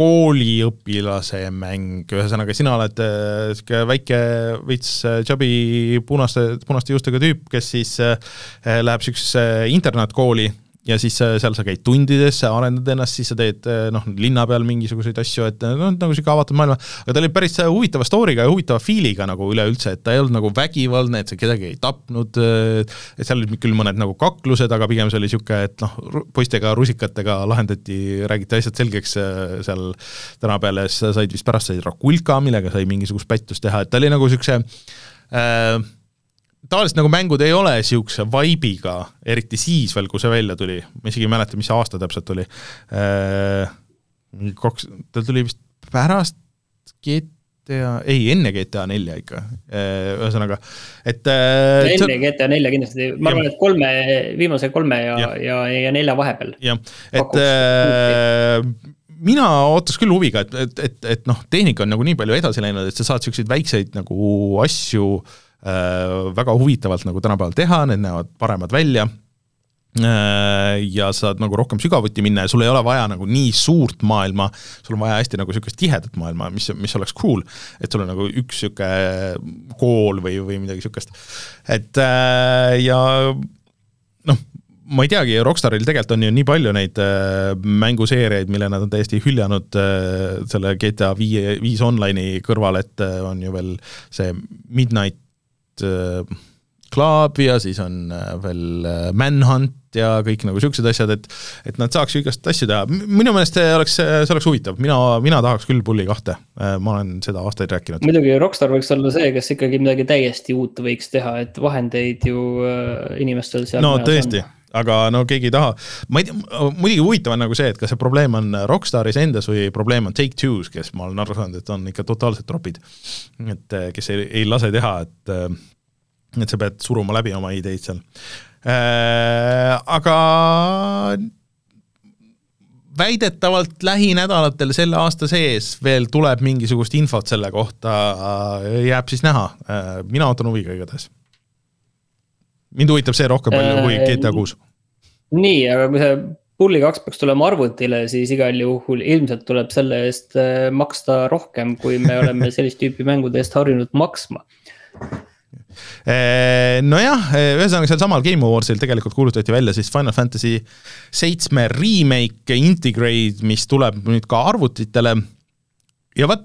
kooliõpilase mäng, ühesõnaga sina oled niisugune äh, väike veits tšabi punaste, punaste juustega tüüp, kes siis läheb niisugusesse internaatkooli ja siis seal sa käid tundides, sa arendad ennast, siis sa teed noh, linna peal mingisuguseid asju, et noh, nagu niisugune avatud maailma, aga ta oli päris huvitava story'ga ja huvitava feel'iga nagu üleüldse, et ta ei olnud nagu vägivaldne, et sa kedagi ei tapnud, et seal olid küll mõned nagu kaklused, aga pigem see oli niisugune, et noh, poistega rusikatega lahendati, räägiti asjad selgeks seal tänapäeval ja siis sa said vist pärast said Rakulka, millega sai mingisugust pättust teha, et ta oli nagu niisuguse äh, tavaliselt nagu mängud ei ole niisuguse vibe'iga, eriti siis veel, kui see välja tuli, ma isegi ei mäleta, mis aasta täpselt oli. Äh, kaks, ta tuli vist pärast GTA, ei enne GTA nelja ikka, ühesõnaga, et enne GTA nelja kindlasti, ma arvan, et kolme, viimase kolme ja, ja, ja, ja nelja vahepeal. jah, et äh, mina ootaks küll huviga, et, et, et, et noh, tehnika on nagu nii palju edasi läinud, et sa saad niisuguseid väikseid nagu asju äh, väga huvitavalt nagu tänapäeval teha, need näevad paremad välja Äh, ja saad nagu rohkem sügavuti minna ja sul ei ole vaja nagu nii suurt maailma, sul on vaja hästi nagu niisugust tihedat maailma, mis, mis oleks cool, et sul on nagu üks niisugune kool või, või midagi niisugust. et äh, ja noh, ma ei teagi, Rockstaril tegelikult on ju nii palju neid äh, mänguseeriaid, mille nad on täiesti hüljanud selle GTA viie, viis online'i kõrval, et on ju veel see Midnight Club ja siis on veel Manhunt ja kõik nagu niisugused asjad, et et nad saaks igast asju teha, minu meelest see oleks, see oleks huvitav, mina, mina tahaks küll Bulli kahte, ma olen seda aastaid rääkinud. muidugi Rockstar võiks olla see, kes ikkagi midagi täiesti uut võiks teha, et vahendeid ju äh, inimestel seal no tõesti on aga no keegi ei taha, ma ei tea, muidugi huvitav on nagu see, et kas see probleem on Rockstaris endas või probleem on Take-Two's, kes ma olen aru saanud, et on ikka totaalsed tropid. et kes ei, ei lase teha, et et sa pead suruma läbi oma ideid seal Äh, aga väidetavalt lähinädalatel selle aasta sees veel tuleb mingisugust infot selle kohta, jääb siis näha, äh, mina ootan huviga igatahes. Mind huvitab see rohkem palju kui GTA äh, kuus. nii, aga kui see Bulli kaks peaks tulema arvutile, siis igal juhul ilmselt tuleb selle eest maksta rohkem, kui me oleme sellist tüüpi mängude eest harjunud maksma Eh, nojah, ühesõnaga sealsamal Game Awardsil tegelikult kuulutati välja siis Final Fantasy seitsme remake Integrate, mis tuleb nüüd ka arvutitele. ja eh,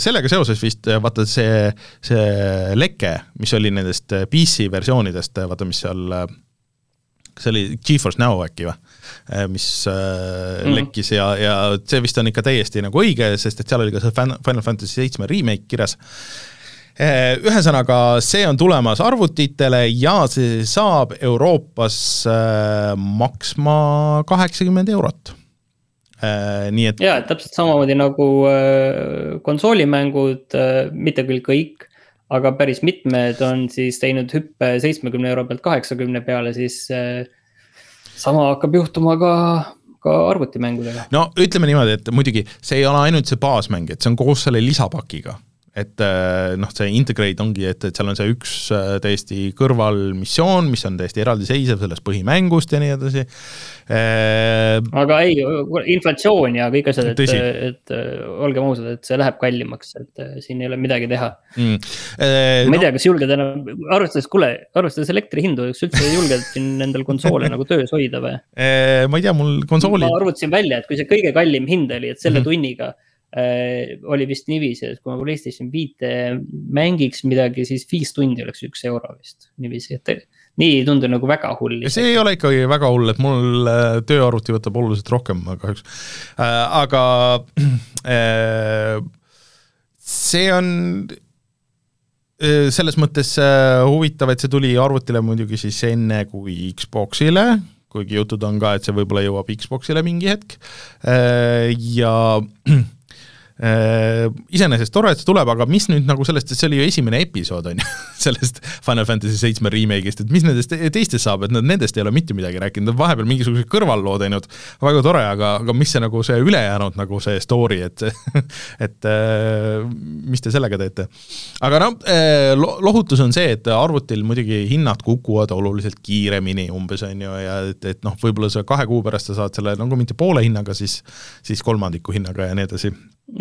sellega seoses vist vaata see, see leke, mis oli nendest PC versioonidest, vaata, mis seal kas see oli Geforce Now äkki või? mis mm. lekkis ja, ja see vist on ikka täiesti nagu õige, sest et seal oli ka see Final Fantasy seitsme remake kirjas ühesõnaga, see on tulemas arvutitele ja see saab Euroopas maksma kaheksakümmend eurot nii et. ja, täpselt samamoodi nagu konsoolimängud, mitte küll kõik, aga päris mitmed on siis teinud hüppe seitsmekümne euro pealt kaheksakümne peale, siis sama hakkab juhtuma ka ka arvutimängudega. no ütleme niimoodi, et muidugi see ei ole ainult see baasmäng, et see on koos selle lisapakiga et äh, noh, see integrate ongi, et, et seal on see üks äh, täiesti kõrvalmissioon, mis on täiesti eraldiseisev sellest põhimängust ja nii edasi. Äh, aga ei, inflatsioon ja kõik asjad, et, et olgem ausad, et see läheb kallimaks, et siin ei ole midagi teha mm.. ma ei tea, kas julged enam, arvestades, kuule, arvestades elektri hindu, kas üldse julged siin endal konsoole nagu töös hoida või? ma ei tea, mul konsooli. ma arvutasin välja, et kui see kõige kallim hind oli, et selle mm -hmm. tunniga äh, oli vist niiviisi, et kui ma Playstation viite mängiks midagi, siis viis tundi oleks üks euro vist niiviisi, et nii ei tundu nagu väga hull. see ei ole ikkagi väga hull, et mul äh, tööarvuti võtab oluliselt rohkem kahjuks äh,, aga äh, see on äh, selles mõttes äh, huvitav, et see tuli arvutile muidugi siis enne kui Xboxile, kuigi jutud on ka, et see võib-olla jõuab Xboxile mingi hetk ja iseenesest tore, et see tuleb, aga mis nüüd nagu sellest, see oli ju esimene episood, on ju, sellest Final Fantasy seitsme remake'ist, et mis nendest teistest saab, et nad nendest ei ole mitte midagi rääkinud, nad vahepeal mingisuguse kõrvalloo teinud, väga tore, aga, aga mis see nagu see ülejäänud nagu see story, et et äh, mis te sellega teete. aga noh, lohutus on see, et arvutil muidugi hinnad kukuvad oluliselt kiiremini umbes, on ju, ja et, et noh, võib-olla sa kahe kuu pärast sa saad selle nagu mitte poole hinnaga, siis siis kolmandiku hinnaga ja nii edasi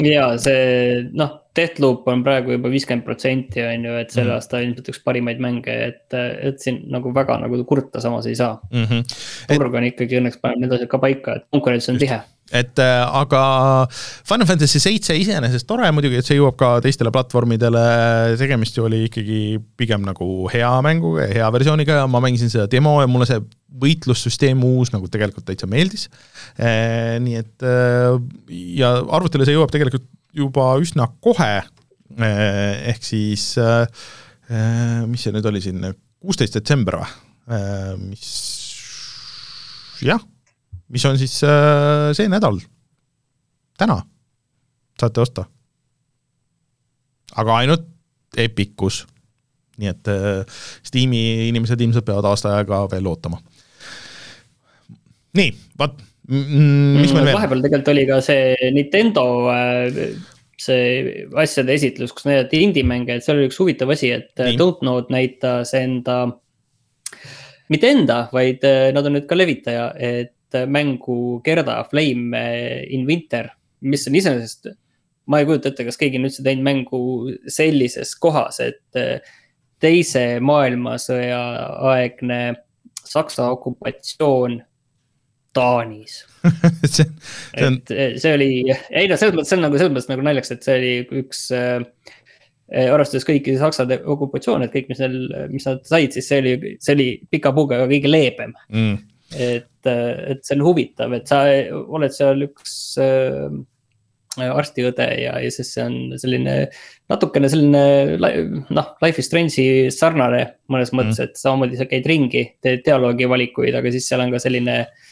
ja see noh, Deathloop on praegu juba viiskümmend protsenti on ju, et selle mm. aasta ilmselt üks parimaid mänge, et, et siin nagu väga nagu kurta samas ei saa mm. -hmm. turg on ikkagi õnneks paneb need asjad ka paika, et konkurents on tihe et äh, aga Final Fantasy seitse iseenesest tore muidugi, et see jõuab ka teistele platvormidele, tegemist ju oli ikkagi pigem nagu hea mänguga ja hea versiooniga ja ma mängisin seda demo ja mulle see võitlussüsteem uus nagu tegelikult täitsa meeldis e,. nii et äh, ja arvutile see jõuab tegelikult juba üsna kohe e,, ehk siis mis see nüüd oli siin, kuusteist detsember või, mis jah mis on siis äh, see nädal. täna saate osta. aga ainult Epicus. nii et äh, Steam'i inimesed ilmselt peavad aasta aega veel ootama. Nii, vot, mis meil veel? vahepeal tegelikult oli ka see Nintendo äh, see asjade esitlus, kus näidati indie-mänge, et seal oli üks huvitav asi, et Nii. Dontnod näitas enda. mitte enda, vaid nad on nüüd ka levitaja, et mängu Gerda Flame in Winter, mis on iseenesest ma ei kujuta ette, kas keegi on üldse teinud mängu sellises kohas, et teise maailmasõja aegne Saksa okupatsioon Taanis see, see on. et eh, see oli, ei no selles mõttes, see on nagu selles mõttes nagu naljakas, et see oli üks äh, arvestades kõiki Saksa okupatsioone, et kõik, mis neil, mis nad said, siis see oli, see oli pika puuga kõige leebem mm.. et, et see on huvitav, et sa oled seal üks äh, arstiõde ja, ja siis see on selline natukene selline noh, Life is Strange'i sarnane mõnes mõttes mm., et samamoodi sa käid ringi, teed dialoogi valikuid, aga siis seal on ka selline äh,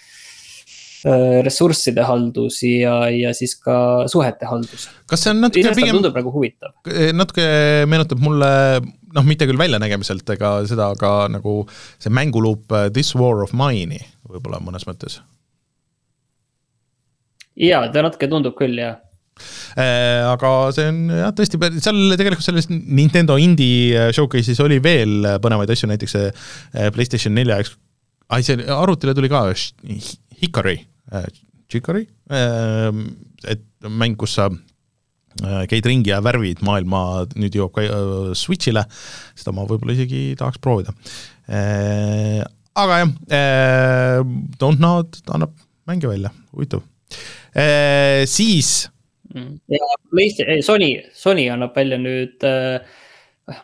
ressursside haldus ja, ja siis ka suhete haldus. kas see on natuke pigem. tundub nagu huvitav. natuke meenutab mulle, noh, mitte küll väljanägemiselt ega seda, aga nagu see mänguluup äh, This War of Mine'i võib-olla mõnes mõttes. ja ta natuke tundub küll jah Äh, aga see on jah, tõesti, seal tegelikult selles Nintendo indie äh, showcase'is oli veel põnevaid asju, näiteks see äh, PlayStation nelja, ai see arvutile tuli ka Hikari, Hikari, et mäng, kus sa käid ringi ja värvid maailma, nüüd jõuab ka Switch'ile, seda ma võib-olla isegi tahaks proovida. aga jah, Don't Nod annab mänge välja, huvitav. Siis Mm. ja PlayStation, Sony, Sony annab välja nüüd äh,,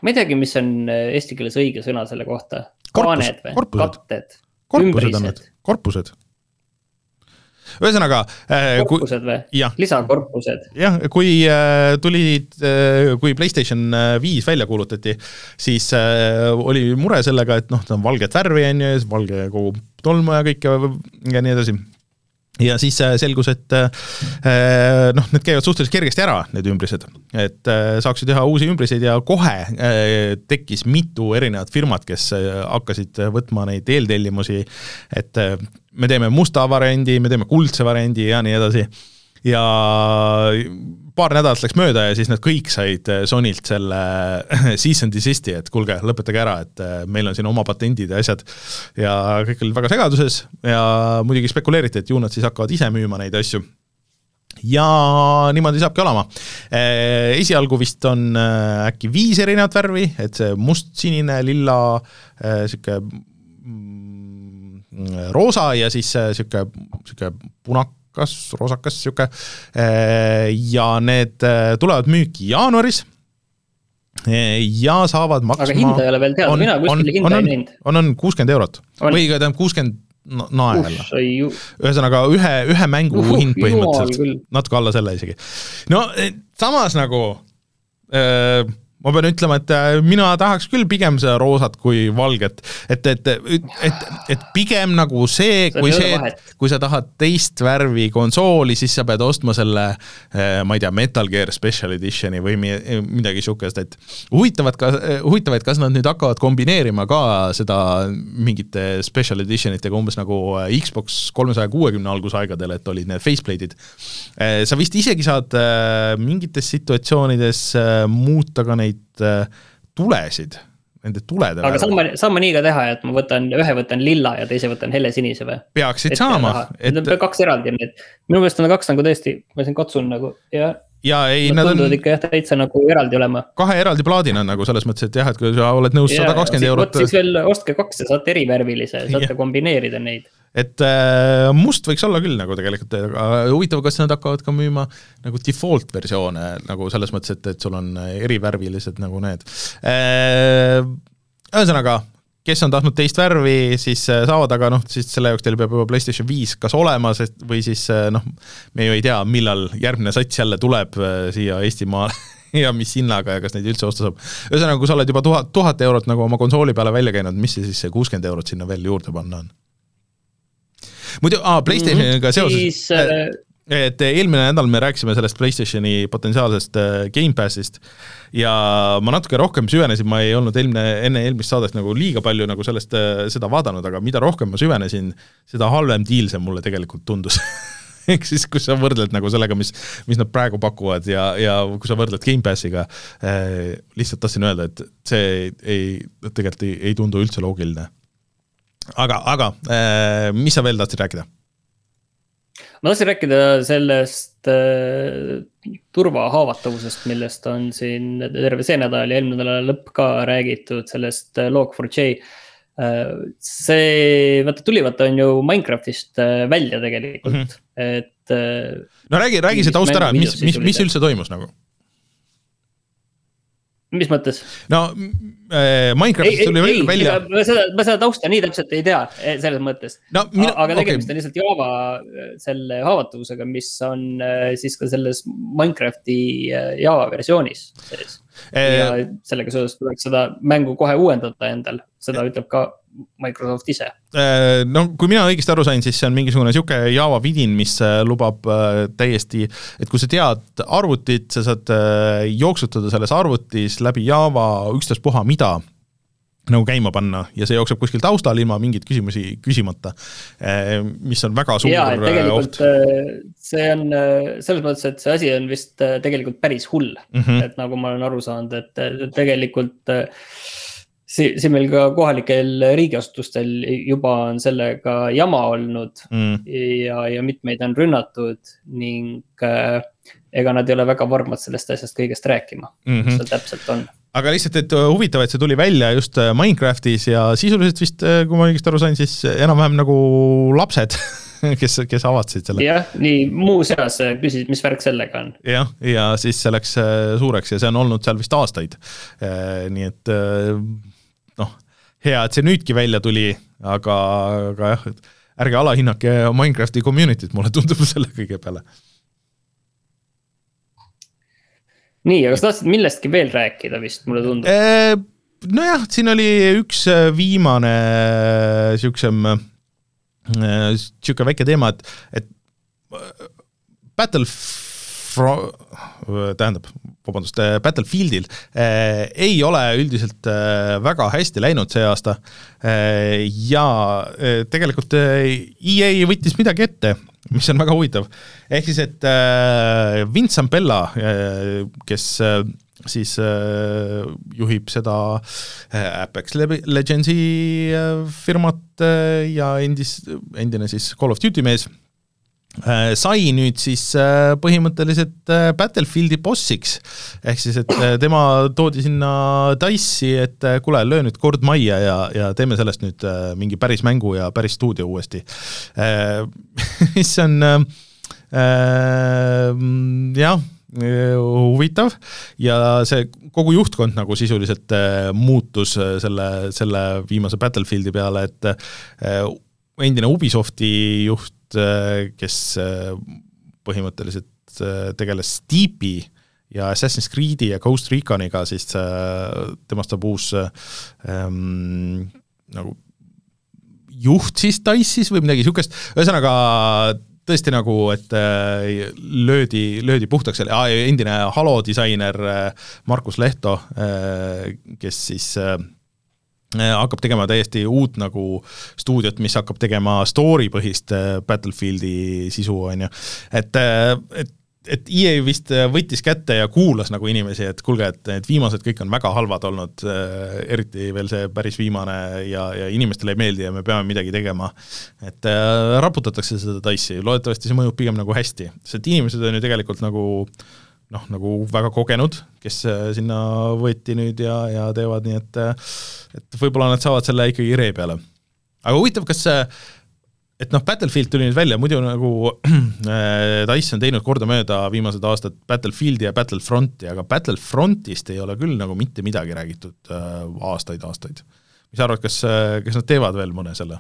ma ei teagi, mis on äh, eesti keeles õige sõna selle kohta. kaaned või, katted, ümbrised. korpused ühesõnaga äh,. korpused või? lisakorpused. jah, kui äh, tulid äh,, kui Playstation äh, viis välja kuulutati, siis äh, oli mure sellega, et noh, ta on valget värvi, on ju, valge kogu tolmu ja kõike ja nii edasi ja siis äh, selgus, et äh, äh, noh, need käivad suhteliselt kergesti ära, need ümbrised, et saaksid teha uusi ümbriseid ja kohe tekkis mitu erinevat firmat, kes hakkasid võtma neid eeltellimusi, et me teeme musta variandi, me teeme kuldse variandi ja nii edasi ja paar nädalat läks mööda ja siis nad kõik said eh, Sonylt selle cease and desist'i, et kuulge, lõpetage ära, et eh, meil on siin oma patendid ja asjad. ja kõik olid väga segaduses ja muidugi spekuleeriti, et ju nad siis hakkavad ise müüma neid asju ja niimoodi saabki olema. Eh, esialgu vist on äkki viis erinevat värvi, et see must, sinine, lilla, sihuke mm, roosa ja siis sihuke, sihuke punak-, kas roosakas niisugune, ja need äh, tulevad müüki jaanuaris ja saavad maksma aga hinda ei ole veel teada, mina kuskil hinda ei näinud. on, on kuuskümmend eurot on. või tähendab kuuskümmend naela. ühesõnaga ühe, ühe mängu uh, hind põhimõtteliselt, natuke alla selle isegi. no eh, samas nagu äh, ma pean ütlema, et äh, mina tahaks küll pigem seda roosat kui valget, et, et, et, et, pigem nagu see, kui see, kui sa tahad teist värvi konsooli, siis sa pead ostma selle, äh, ma ei tea, Metal Gear Special Editioni või midagi sihukest, et huvitavat ka, huvitav, et kas nad nüüd hakkavad kombineerima ka seda mingite special edition itega umbes nagu äh, Xbox kolmesaja kuuekümne algusaegadel, et olid need faceplate'id. sa vist isegi saad mingites situatsioonides muuta ka neid neid äh, tulesid, nende tulede aga ma, saan ma nii ka teha, et ma võtan, ühe võtan lilla ja teise võtan helesinise või? peaksid et saama. Need on kaks eraldi, nii et minu meelest on kaks nagu tõesti, ma siin katsun nagu ja ja ei, nad tunduvad ikka jah, täitsa nagu eraldi olema. kahe eraldi plaadina nagu selles mõttes, et jah, et kui sa oled nõus sada kakskümmend eurot. siis veel ostke kaks ja saate erivärvilise, saate ja. kombineerida neid et äh, must võiks olla küll nagu tegelikult, aga huvitav, kas nad hakkavad ka müüma nagu default versioone nagu selles mõttes, et, et sul on erivärvilised nagu need äh,. ühesõnaga, kes on tahtnud teist värvi, siis äh, saavad, aga noh, siis selle jaoks teil peab juba PlayStation viis kas olemas, et või siis äh, noh, me ju ei tea, millal järgmine sats jälle tuleb äh, siia Eestimaale ja mis hinnaga ja kas neid üldse osta saab. ühesõnaga, kui sa oled juba tuhat, tuhat eurot nagu oma konsooli peale välja käinud, mis see siis see kuuskümmend eurot sinna veel juurde panna on? Muidu, aa, Playstationiga mm -hmm. seoses siis äh, et eelmine nädal me rääkisime sellest PlayStationi potentsiaalsest äh, Gamepassist ja ma natuke rohkem süvenesin, ma ei olnud eelmine, enne eelmist saadet nagu liiga palju nagu sellest, äh, seda vaadanud, aga mida rohkem ma süvenesin, seda halvem diil see mulle tegelikult tundus ehk siis, kui sa võrdled nagu sellega, mis, mis nad praegu pakuvad ja, ja kui sa võrdled Gamepassiga eh,, lihtsalt tahtsin öelda, et see ei, tegelikult ei, ei tundu üldse loogiline. Aga, aga eh, mis sa veel tahtsid rääkida? ma tahtsin rääkida sellest äh, turvahaavatavusest, millest on siin terve see nädal ja eelmine nädala lõpp ka räägitud, sellest äh, Log4j äh,. see, vaata tuli vaata on ju Minecraftist äh, välja tegelikult mm, -hmm. et äh,. no räägi, räägi see taust ära, mis, mis, mis üldse toimus nagu mis mõttes? no äh, Minecraftist tuli ei, välja. ma seda, ma seda tausta nii täpselt ei tea, e, selles mõttes no,. aga tegemist okay. on lihtsalt Java äh, selle haavatavusega, mis on äh, siis ka selles Minecrafti Java versioonis sees ja sellega seoses tuleks seda mängu kohe uuendada endal, seda ütleb ka Microsoft ise. no kui mina õigesti aru sain, siis see on mingisugune sihuke Java vidin, mis lubab täiesti, et kui sa tead arvutit, sa saad jooksutada selles arvutis läbi Java ükstaspuha mida nagu käima panna ja see jookseb kuskil taustal ilma mingeid küsimusi küsimata, mis on väga suur ja, oht. see on selles mõttes, et see asi on vist tegelikult päris hull mm, -hmm. et nagu ma olen aru saanud, et tegelikult siin, siin meil ka kohalikel riigiasutustel juba on sellega jama olnud mm. ja, ja mitmeid on rünnatud ning äh, ega nad ei ole väga varmad sellest asjast kõigest rääkima mm, -hmm. mis seal täpselt on aga lihtsalt, et äh, huvitav, et see tuli välja just äh, Minecraftis ja sisuliselt vist, äh, kui ma õigesti aru sain, siis enam-vähem nagu lapsed kes, kes avastasid selle. jah, nii muuseas küsisid, mis värk sellega on. jah, ja siis see läks suureks ja see on olnud seal vist aastaid. nii et hea, et see nüüdki välja tuli, aga, aga jah, et ärge alahinnake Minecrafti community't, mulle tundub selle kõige peale nii, aga sa tahtsid millestki veel rääkida vist, mulle tundub. Äh, nojah, siin oli üks äh, viimane äh, siuksem, sihuke väike teema, et, et Battle tähendab, vabandust, Battlefieldil äh, ei ole üldiselt äh, väga hästi läinud see aasta äh, ja tegelikult EA võttis midagi ette mis on väga huvitav. ehk siis, et äh, Vince Zampella äh,, kes äh, siis äh, juhib seda äh, Apex Legendsi äh, firmat äh, ja endis, endine siis Call of Duty mees äh,, sai nüüd siis äh, põhimõtteliselt äh, Battlefieldi bossiks. ehk siis, et äh, tema toodi sinna Dice'i, et äh, kuule, löö nüüd kord majja ja, ja teeme sellest nüüd äh, mingi päris mängu ja päris stuudio uuesti äh,. mis on äh, äh jah huvitav ja see kogu juhtkond nagu sisuliselt äh, muutus äh, selle, selle viimase Battlefieldi peale, et äh, endine Ubisofti juht, kes põhimõtteliselt tegeles Steepi ja Assassin's Creed'i ja Ghost Reconiga, siis temast saab uus ähm, nagu juht siis Dice'is või midagi niisugust, ühesõnaga tõesti nagu, et äh, löödi, löödi puhtaks selle, endine Halo disainer äh, Markus Lehto, äh, kes siis hakkab tegema täiesti uut nagu stuudiot, mis hakkab tegema story põhist Battlefieldi sisu, on ju. et, et et EA vist äh, võttis kätte ja kuulas nagu inimesi, et kuulge, et need viimased kõik on väga halvad olnud, äh, eriti veel see päris viimane ja, ja inimestele ei meeldi ja me peame midagi tegema. et äh, raputatakse seda Dice'i, loodetavasti see mõjub pigem nagu hästi, sest inimesed on ju tegelikult nagu noh, nagu väga kogenud, kes äh, sinna võeti nüüd ja, ja teevad nii, et et võib-olla nad saavad selle ikkagi ree peale. aga huvitav, kas see et noh, Battlefield tuli nüüd välja, muidu nagu äh, Dice on teinud kordamööda viimased aastad Battlefieldi ja Battlefronti, aga Battlefrontist ei ole küll nagu mitte midagi räägitud äh, aastaid-aastaid. mis sa arvad, kas, äh, kas nad teevad veel mõne selle?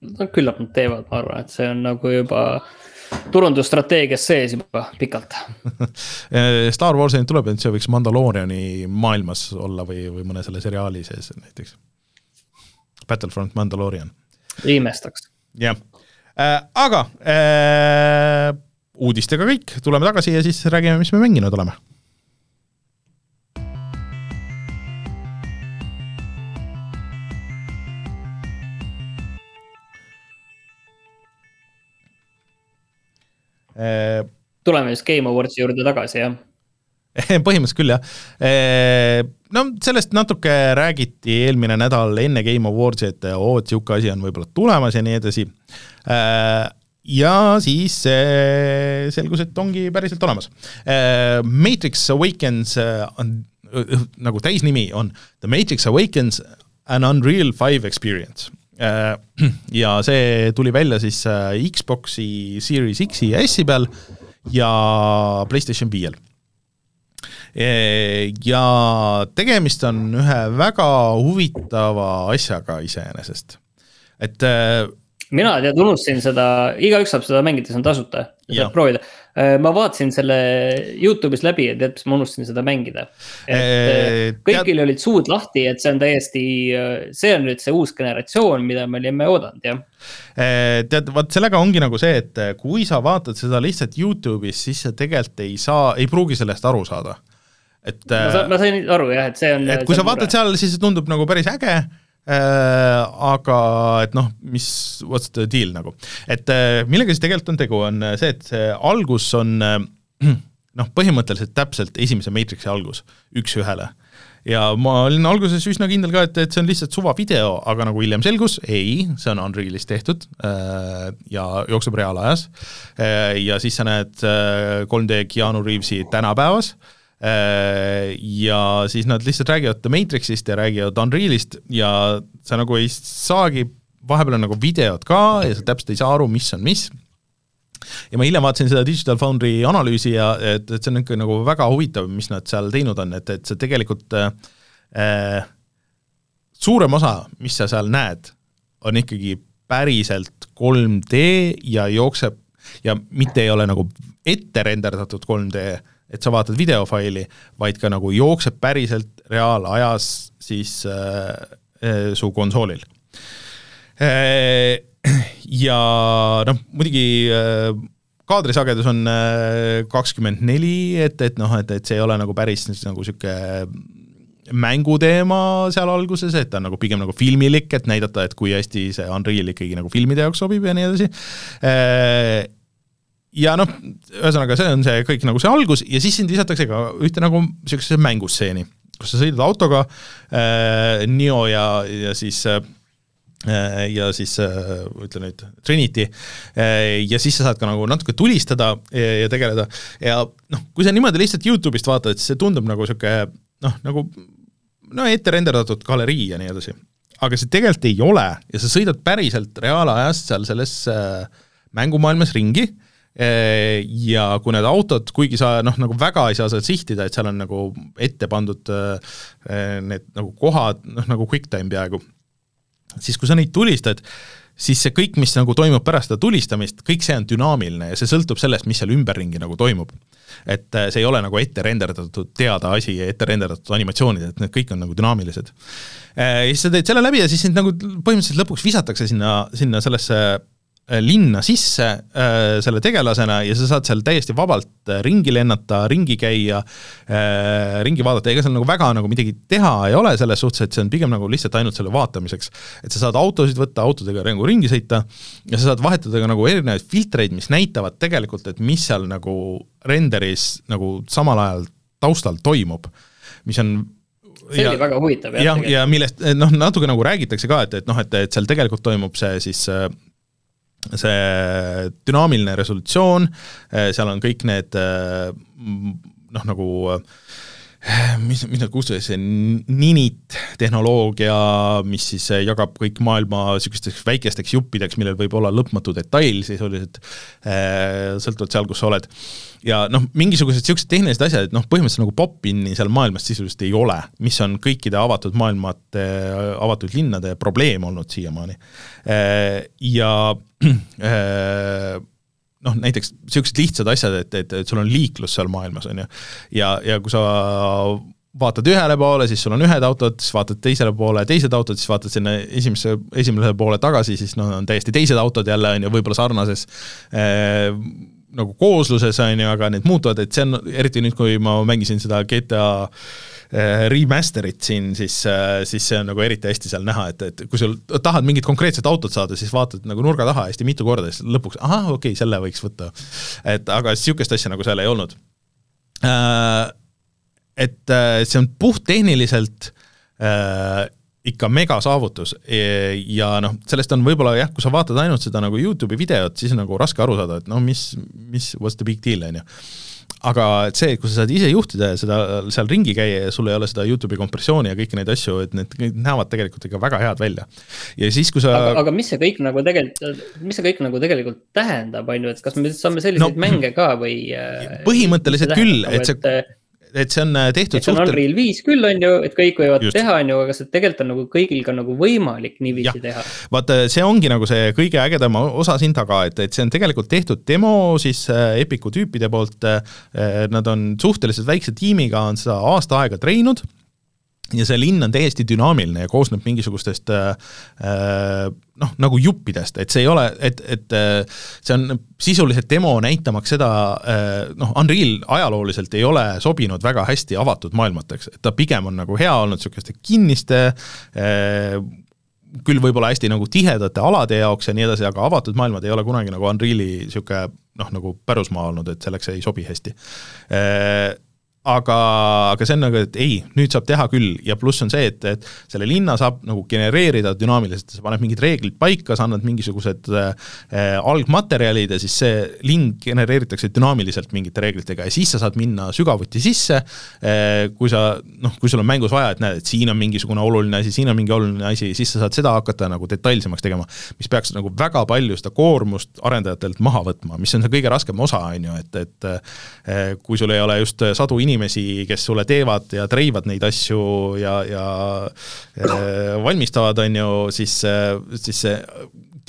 no küllap nad teevad, ma arvan, et see on nagu juba turundusstrateegias sees juba pikalt. Star Warsi nüüd tuleb, et see võiks Mandalooriani maailmas olla või, või mõne selle seriaali sees näiteks. Battlefront Mandaloorian ei imestaks. jah. Aga äh, uudistega kõik, tuleme tagasi ja siis räägime, mis me mänginud oleme tuleme siis Game Awardsi juurde tagasi, jah? põhimõtteliselt küll, jah. no sellest natuke räägiti eelmine nädal enne Game Awardsi, et oo, et niisugune asi on võib-olla tulemas ja nii edasi. ja siis selgus, et ongi päriselt olemas. Matrix Awakens on, nagu täisnimi on The Matrix Awakens an Unreal Five Experience ja see tuli välja siis Xbox'i Series X-i ja S-i peal ja PlayStation viiel. ja tegemist on ühe väga huvitava asjaga iseenesest, et äh, mina tead unustasin seda, igaüks saab seda mängida, see on tasuta, saab proovida. Äh, ma vaatasin selle Youtube'is läbi ja tead, mis ma unustasin seda mängida. et eee, kõigil tead... olid suud lahti, et see on täiesti, see on nüüd see uus generatsioon, mida me olime oodanud, jah tead, vot sellega ongi nagu see, et kui sa vaatad seda lihtsalt Youtube'is, siis sa tegelikult ei saa, ei pruugi sellest aru saada. et ma, sain aru jah, et see on. et kui sa vaatad seal, siis see tundub nagu päris äge äh,, aga et noh, mis, what's the deal nagu. et äh, millega siis tegelikult on tegu, on see, et see algus on äh, noh, põhimõtteliselt täpselt esimese Matrixi algus, üks-ühele ja ma olin alguses üsna kindel ka, et, et see on lihtsalt suvavideo, aga nagu hiljem selgus, ei, see on Unrealis tehtud äh, ja jookseb reaalajas äh, ja siis sa näed 3D äh, Keanu Reavesi tänapäevas ja siis nad lihtsalt räägivad The Matrixist ja räägivad Unrealist ja sa nagu ei saagi, vahepeal on nagu videod ka ja sa täpselt ei saa aru, mis on mis. Ja ma hiljem vaatasin seda Digital Foundry analüüsi ja et, et see on ikka nagu väga huvitav, mis nad seal teinud on, et, et see tegelikult äh, suurem osa, mis sa seal näed, on ikkagi päriselt 3D ja jookseb ja mitte ei ole nagu ette renderdatud 3D, et sa vaatad videofaili, vaid ka nagu jookseb päriselt reaalajas siis äh, äh, su konsoolil äh, ja noh, muidugi äh, kaadrisagedus on äh, kakskümmend neli, et, et noh, et, et see ei ole nagu päris nagu niisugune mänguteema seal alguses, et ta on nagu pigem nagu filmilik, et näidata, et kui hästi see Unreal ikkagi nagu filmide jaoks sobib ja nii edasi. Äh, ja noh, ühesõnaga, see on see kõik nagu see algus ja siis sind visatakse ka ühte nagu niisugusesse mängustseeni, kus sa sõidad autoga äh,, Neo ja, ja siis äh, Äh, ja siis äh, ütle nüüd Trinity äh, ja siis sa saad ka nagu natuke tulistada ja, ja tegeleda ja noh, kui sa niimoodi lihtsalt Youtube'ist vaatad, siis see tundub nagu niisugune noh, nagu no ette renderdatud galerii ja nii edasi. aga see tegelikult ei ole ja sa sõidad päriselt reaalajas seal selles mängumaailmas ringi ja kui need autod, kuigi sa noh, nagu väga ei saa seda sihtida, et seal on nagu ette pandud need nagu kohad, noh nagu QuickTime peaaegu siis kui sa neid tulistad, siis see kõik, mis nagu toimub pärast seda tulistamist, kõik see on dünaamiline ja see sõltub sellest, mis seal ümberringi nagu toimub. et äh, see ei ole nagu ette renderdatud teada asi ja ette renderdatud animatsioonid, et need kõik on nagu dünaamilised. Äh, ja siis sa teed selle läbi ja siis sind nagu põhimõtteliselt lõpuks visatakse sinna, sinna sellesse Äh, linna sisse äh, selle tegelasena ja sa saad seal täiesti vabalt äh, ringi lennata, ringi käia äh,, ringi vaadata, ega seal nagu väga nagu midagi teha ei ole selles suhtes, et see on pigem nagu lihtsalt ainult selle vaatamiseks. et sa saad autosid võtta, autodega nagu ringi sõita ja sa saad vahetada ka nagu erinevaid filtreid, mis näitavad tegelikult, et mis seal nagu renderis nagu samal ajal taustal toimub, mis on see ja, oli väga huvitav jah. jah, ja millest noh, natuke nagu räägitakse ka, et, et noh, et, et seal tegelikult toimub see siis äh, see dünaamiline resolutsioon, eh, seal on kõik need eh, noh, nagu eh, mis, need kutsutakse, see ninit tehnoloogia, mis siis jagab kõik maailma niisugusteks väikesteks juppideks, millel võib olla lõpmatu detail sisuliselt, sõltuvalt seal, kus sa oled ja noh, mingisugused niisugused tehnilised asjad, et noh, põhimõtteliselt nagu pop-in'i seal maailmas sisuliselt ei ole, mis on kõikide avatud maailmate, avatud linnade probleem olnud siiamaani. Ja noh, näiteks niisugused lihtsad asjad, et, et, et sul on liiklus seal maailmas, on ju, ja, ja kui sa vaatad ühele poole, siis sul on ühed autod, siis vaatad teisele poole teised autod, siis vaatad sinna esimesse, esimesele poole tagasi, siis noh, on täiesti teised autod jälle, on ju, võib-olla sarnases äh, nagu koosluses, on ju, aga need muutuvad, et see on, eriti nüüd, kui ma mängisin seda GTA äh, remaster'it siin, siis, äh, siis see on nagu eriti hästi seal näha, et, et kui sul tahad mingit konkreetset autot saada, siis vaatad nagu nurga taha hästi mitu korda, siis lõpuks ahah, okei okay,, selle võiks võtta. et aga niisugust asja nagu seal ei olnud. Äh, et see on puhttehniliselt ikka megasaavutus ja noh, sellest on võib-olla jah, kui sa vaatad ainult seda nagu Youtube'i videot, siis on nagu raske aru saada, et noh, mis, mis, what's the big deal, on ju aga see, et kui sa saad ise juhtida ja seda seal ringi käia ja sul ei ole seda Youtube'i kompressiooni ja kõiki neid asju, et need, need näevad tegelikult ikka väga head välja. ja siis, kui sa. aga mis see kõik nagu tegelikult, mis see kõik nagu tegelikult tähendab, on ju, et kas me saame selliseid no, mänge ka või? põhimõtteliselt küll, et see et, see on äh, tehtud suhteliselt. Unreal viis küll on ju, et kõik võivad Just. teha, on ju, aga see tegelikult on nagu kõigil ka nagu võimalik niiviisi ja. teha. vaata, see ongi nagu see kõige ägedam osa siin taga, et, et see on tegelikult tehtud demo siis äh, Epiku tüüpide poolt. Äh, nad on suhteliselt väikse tiimiga, on seda aasta aega treeninud ja see linn on täiesti dünaamiline ja koosneb mingisugustest äh, äh, noh, nagu juppidest, et see ei ole, et, et äh, see on sisuliselt demo näitamaks seda, noh, Unreal ajalooliselt ei ole sobinud väga hästi avatud maailmateks, et ta pigem on nagu hea olnud niisuguste kinniste küll võib-olla hästi nagu tihedate alade jaoks ja nii edasi, aga avatud maailmad ei ole kunagi nagu Unreali niisugune noh, nagu pärusmaa olnud, et selleks ei sobi hästi aga, aga see on nagu, et ei, nüüd saab teha küll. Ja pluss on see, et, et selle linna saab nagu genereerida dünaamiliselt, sa paned mingid reeglid paika, sa annad mingisugused äh, algmaterjalid ja siis see linn genereeritakse dünaamiliselt mingite reeglitega. Ja siis sa saad minna sügavuti sisse äh,, kui sa noh, kui sul on mängus vaja, et näed, et siin on mingisugune oluline asi, siin on mingi oluline asi, siis sa saad seda hakata nagu detailsemaks tegema, mis peaks nagu väga palju seda koormust arendajatelt maha võtma, mis on see kõige raskem osa, on ju, et, et äh, kui sul ei ole just sadu inimesi, inimesi, kes sulle teevad ja treivad neid asju ja, ja äh, valmistavad, on ju, siis, siis see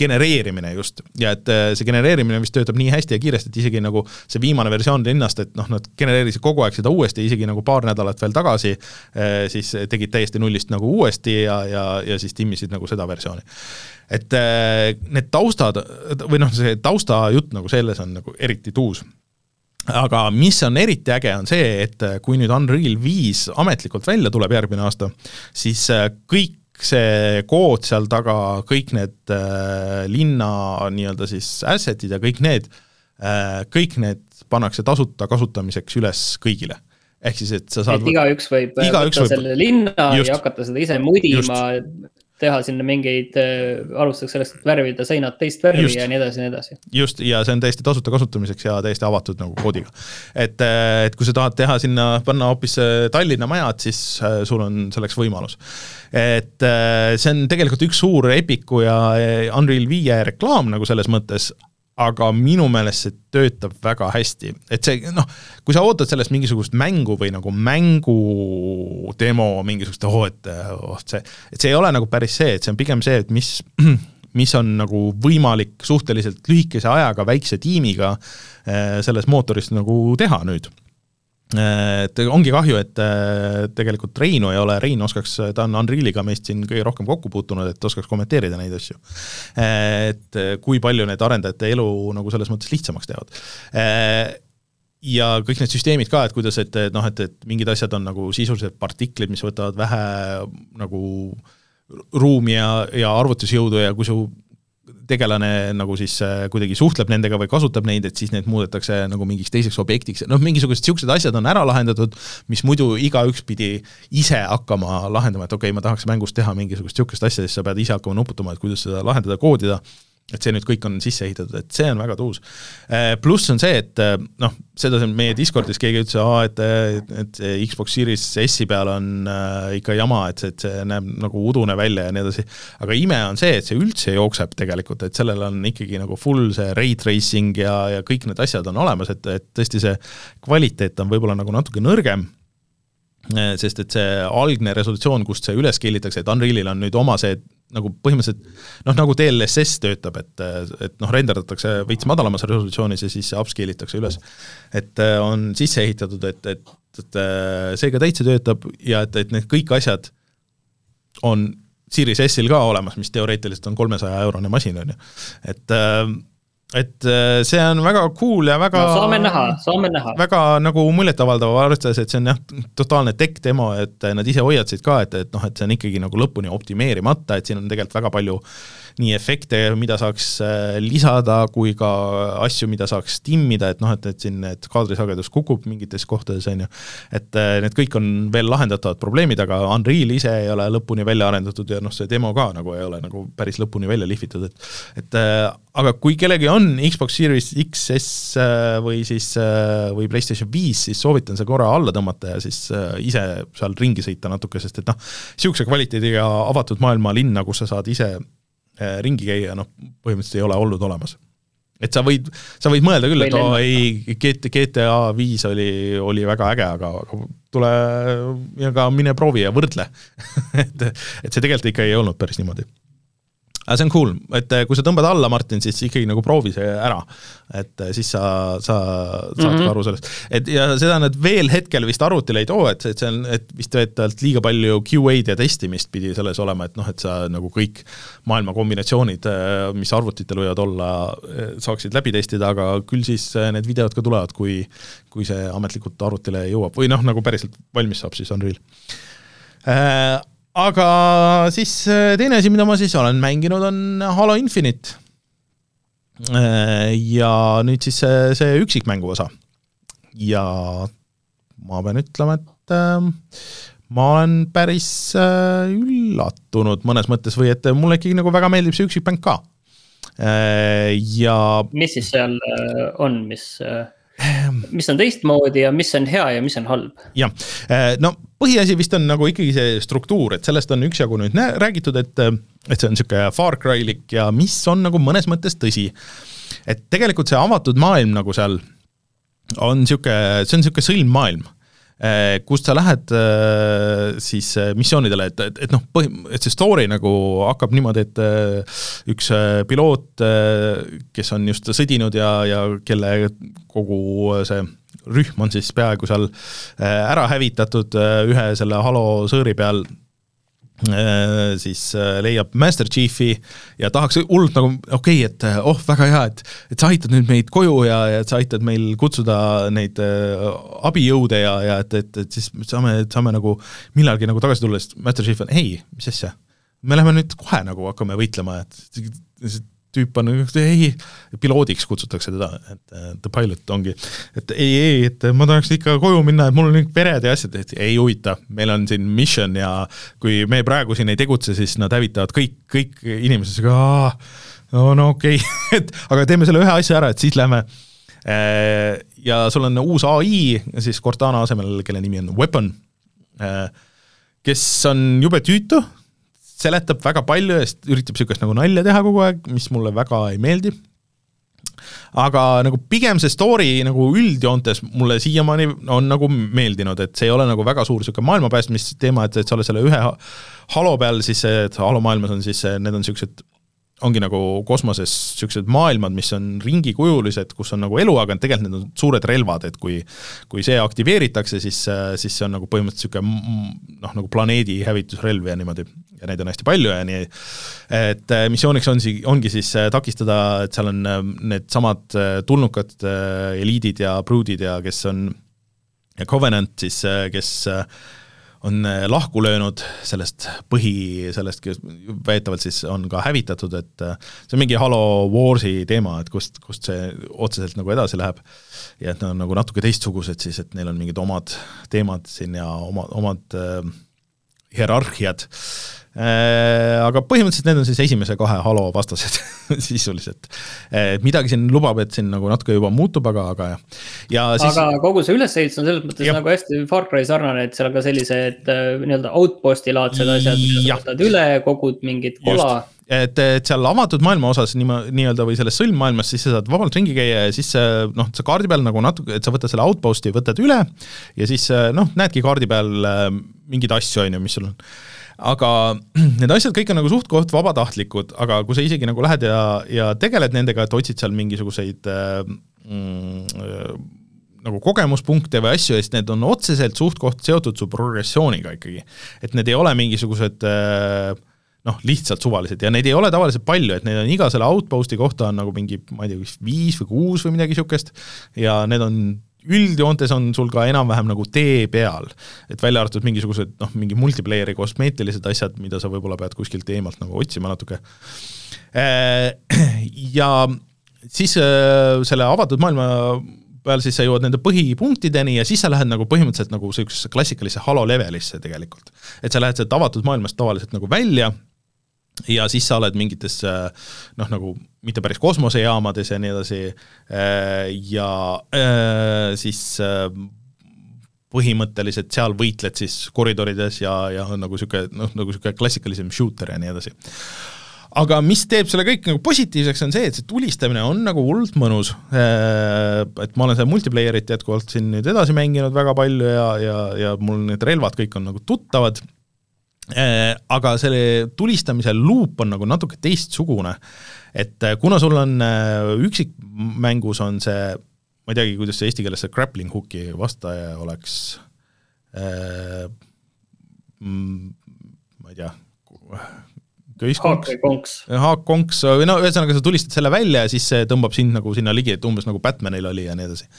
genereerimine just ja et äh, see genereerimine vist töötab nii hästi ja kiiresti, et isegi nagu see viimane versioon linnast, et noh, nad genereerisid kogu aeg seda uuesti, isegi nagu paar nädalat veel tagasi, äh, siis tegid täiesti nullist nagu uuesti ja, ja, ja siis timmisid nagu seda versiooni. et need taustad või noh, see taustajutt nagu selles on nagu eriti tuus aga mis on eriti äge, on see, et äh, kui nüüd Unreal viis ametlikult välja tuleb järgmine aasta, siis äh, kõik see kood seal taga, kõik need äh, linna nii-öelda siis asset'id ja kõik need äh,, kõik need pannakse tasuta kasutamiseks üles kõigile ehk siis, et sa saad. igaüks võib igaüks võtta võib... selle linna just, ja hakata seda ise mudima, teha sinna mingeid äh,, alustuseks sellest, et värvida seinad teist värvi just, ja nii edasi ja nii edasi. just, ja see on täiesti tasuta kasutamiseks ja täiesti avatud nagu koodiga. et, äh, et kui sa tahad teha sinna, panna hoopis äh, Tallinna majad, siis äh, sul on selleks võimalus. et see on tegelikult üks suur Epiku ja Unreal viie reklaam nagu selles mõttes, aga minu meelest see töötab väga hästi, et see noh, kui sa ootad sellest mingisugust mängu või nagu mängu demo, mingisugust oh, et oh, see, et see ei ole nagu päris see, et see on pigem see, et mis mis on nagu võimalik suhteliselt lühikese ajaga väikse tiimiga eh, selles mootoris nagu teha nüüd et ongi kahju, et äh, tegelikult Reinu ei ole, Rein oskaks, ta on Unrealiga meist siin kõige rohkem kokku puutunud, et oskaks kommenteerida neid asju. et kui palju need arendajate elu nagu selles mõttes lihtsamaks teevad ja kõik need süsteemid ka, et kuidas, et noh, et, et mingid asjad on nagu sisuliselt partiklid, mis võtavad vähe nagu ruumi ja, ja arvutusjõudu ja kui su tegelane nagu siis äh, kuidagi suhtleb nendega või kasutab neid, et siis need muudetakse nagu mingiks teiseks objektiks, noh, mingisugused niisugused asjad on ära lahendatud, mis muidu igaüks pidi ise hakkama lahendama, et okei okay,, ma tahaks mängus teha mingisugust niisugust asja, siis sa pead ise hakkama nuputama, et kuidas seda lahendada, koodida et see nüüd kõik on sisse ehitatud, et see on väga tuus. Äh, pluss on see, et äh, noh, seda siin meie Discordis keegi ütles, et, et Xbox Series S-i peal on äh, ikka jama, et see, et see näeb nagu udune välja ja nii edasi, aga ime on see, et see üldse jookseb tegelikult, et sellel on ikkagi nagu full see ray tracing ja, ja kõik need asjad on olemas, et, et tõesti see kvaliteet on võib-olla nagu natuke nõrgem sest et see algne resolutsioon, kust see üles scale itakse, et Unrealil on nüüd oma see nagu põhimõtteliselt noh, nagu DLSS töötab, et, et noh, renderdatakse veits madalamas resolutsioonis ja siis upscale itakse üles. et äh, on sisse ehitatud, et, et et see ka täitsa töötab ja et, et need kõik asjad on Series S-il ka olemas, mis teoreetiliselt on kolmesaja eurone masin, on ju. et et see on väga cool ja väga no, saame näha, saame näha. väga nagu muljetavaldav, arvestades, et see on jah, totaalne tech demo, et nad ise hoiatasid ka, et, et noh, et see on ikkagi nagu lõpuni optimeerimata, et siin on tegelikult väga palju äh, nii efekte, mida saaks äh, lisada, kui ka asju, mida saaks timmida, et noh, et, et siin need kaadrisagedus kukub mingites kohtades, on ju, et äh, need kõik on veel lahendatavad probleemid, aga Unreal ise ei ole lõpuni välja arendatud ja noh, see demo ka nagu ei ole nagu päris lõpuni välja lihvitud, et et äh, aga kui kellelgi on Xbox Series XS või siis, või PlayStation viis, siis soovitan see korra alla tõmmata ja siis ise seal ringi sõita natuke, sest et noh, niisuguse kvaliteediga avatud maailma linna, kus sa saad ise ringi käia, noh, põhimõtteliselt ei ole olnud olemas. et sa võid, sa võid mõelda küll, et oo ei, GT, GTA viis oli, oli väga äge, aga, aga tule ja ka mine proovi ja võrdle. et, et see tegelikult ikka ei olnud päris niimoodi aga see on cool, et eh, kui sa tõmbad alla, Martin, siis ikkagi nagu proovi see ära. et eh, siis sa, sa saad mm -hmm. ka aru sellest. et ja seda nad veel hetkel vist arvutile ei too, et, et see on, et vist veetavalt liiga palju QA-d ja testimist pidi selles olema, et noh, et sa nagu kõik maailma kombinatsioonid, eh, mis arvutitel võivad olla, saaksid läbi testida, aga küll siis need videod ka tulevad, kui kui see ametlikult arvutile jõuab või noh, nagu päriselt valmis saab, siis Unreal aga siis äh, teine asi, mida ma siis olen mänginud, on Halo Infinite. Äh, ja nüüd siis see, see üksikmängu osa. ja ma pean ütlema, et äh, ma olen päris üllatunud mõnes mõttes või et mulle ikkagi nagu väga meeldib see üksikmäng ka ja mis siis seal on, mis mis on teistmoodi ja mis on hea ja mis on halb? jah, äh, no põhiasi vist on nagu ikkagi see struktuur, et sellest on üksjagu nüüd räägitud, et et see on niisugune Far Cry-lik ja mis on nagu mõnes mõttes tõsi. et tegelikult see avatud maailm nagu seal on niisugune, see on niisugune sõlmmaailm kust sa lähed eh, siis eh, missioonidele, et, et, et noh, põhi, et see story nagu hakkab niimoodi, et üks piloot, kes on just sõdinud ja, ja kelle kogu see rühm on siis peaaegu seal ära hävitatud ühe selle Halo sõõri peal siis äh, leiab Master Chiefi ja tahaks hullult nagu okei okay,, et äh, oh, väga hea, et et sa aitad nüüd meid koju ja, ja et sa aitad meil kutsuda neid äh, abijõude ja, ja et, et, et siis saame, saame nagu millalgi nagu tagasi tulla, sest Master Chief on ei, mis asja, me läheme nüüd kohe nagu hakkame võitlema, et tüüp on, ei, piloodiks kutsutakse teda, et the pilot ongi, et ei, ei, et ma tahaks ikka koju minna, et mul on nüüd pered ja asjad, et ei huvita, meil on siin mission ja kui me praegu siin ei tegutse, siis nad hävitavad kõik, kõik inimesed, siis no, no okei. Okay. et aga teeme selle ühe asja ära, et siis lähme. Äh, ja sul on uus ai siis Cortana asemel, kelle nimi on Weapon, äh, kes on jube tüütu seletab väga palju ja üritab niisugust nagu nalja teha kogu aeg, mis mulle väga ei meeldi. aga nagu pigem see story nagu üldjoontes mulle siiamaani on nagu meeldinud, et see ei ole nagu väga suur niisugune maailma päästmisteema, et, et sa oled selle ühe halo peal, siis et halo maailmas on siis, need on niisugused ongi nagu kosmoses niisugused maailmad, mis on ringikujulised, kus on nagu elu, aga tegelikult need on suured relvad, et kui kui see aktiveeritakse, siis, siis see on nagu põhimõtteliselt niisugune noh, nagu planeedi hävitusrelv ja niimoodi. Ja neid on hästi palju ja nii, et äh, missiooniks on si-, ongi siis äh, takistada, et seal on äh, needsamad tulnukad, eliidid ja pruudid ja kes on ja Covenant siis, kes äh, on äh, lahku löönud sellest põhi, sellest, kes väidetavalt siis on ka hävitatud, et äh, see on mingi Halo Warsi teema, et kust, kust see otseselt nagu edasi läheb. ja et nad on nagu natuke teistsugused siis, et neil on mingid omad teemad siin ja oma, omad äh, hierarhiad Äh, aga põhimõtteliselt need on siis esimese kahe Halo vastased sisuliselt. Äh, midagi siin lubab, et siin nagu natuke juba muutub, aga, aga jah. ja siis. aga kogu see ülesehitus on selles mõttes ja. nagu hästi Far Cry sarnane, et seal on ka sellised äh, nii-öelda outpost'i laadsed asjad, mida sa võtad üle, kogud mingit kola et, et seal avatud maailma osas nii-öelda või selles sõlmmaailmas, siis sa saad vabalt ringi käia ja siis noh, sa kaardi peal nagu natuke, et sa võtad selle outpost'i, võtad üle ja siis noh, näedki kaardi peal mingeid asju, on ju, mis sul on aga need asjad kõik on nagu suht-koht vabatahtlikud, aga kui sa isegi nagu lähed ja, ja tegeled nendega, et otsid seal mingisuguseid äh, mm, nagu kogemuspunkte või asju ja siis need on otseselt suht-koht seotud su progressiooniga ikkagi. et need ei ole mingisugused äh, noh, lihtsalt suvalised ja neid ei ole tavaliselt palju, et neid on iga selle outpost'i kohta on nagu mingi, ma ei tea, vist viis või kuus või midagi niisugust, ja need on üldjoontes on sul ka enam-vähem nagu tee peal, et välja arvatud mingisugused noh, mingi multiplayer'i kosmeetilised asjad, mida sa võib-olla pead kuskilt eemalt nagu otsima natuke. Äh, ja siis äh, selle avatud maailma peal siis sa jõuad nende põhipunktideni ja siis sa lähed nagu põhimõtteliselt nagu niisugusesse klassikalisse halo levelisse tegelikult. et sa lähed sealt avatud maailmast tavaliselt nagu välja ja siis sa oled mingites noh, nagu mitte päris kosmosejaamades ja nii edasi ja siis põhimõtteliselt seal võitled siis koridorides ja, ja nagu niisugune noh, nagu niisugune klassikalisem shooter ja nii edasi aga mis teeb selle kõik nagu positiivseks, on see, et see tulistamine on nagu hullult mõnus. Et ma olen seda multiplayer'it jätkuvalt siin nüüd edasi mänginud väga palju ja, ja, ja mul need relvad kõik on nagu tuttavad Äh, aga selle tulistamise luup on nagu natuke teistsugune. et äh, kuna sul on äh, üksikmängus on see, ma ei teagi, kuidas see eesti keeles see grappling hook'i vastaja oleks äh,, mm, ma ei tea, köiskonks. haakkonks, või no ühesõnaga, sa tulistad selle välja ja siis see tõmbab sind nagu sinna ligi, et umbes nagu Batmanil oli ja nii edasi.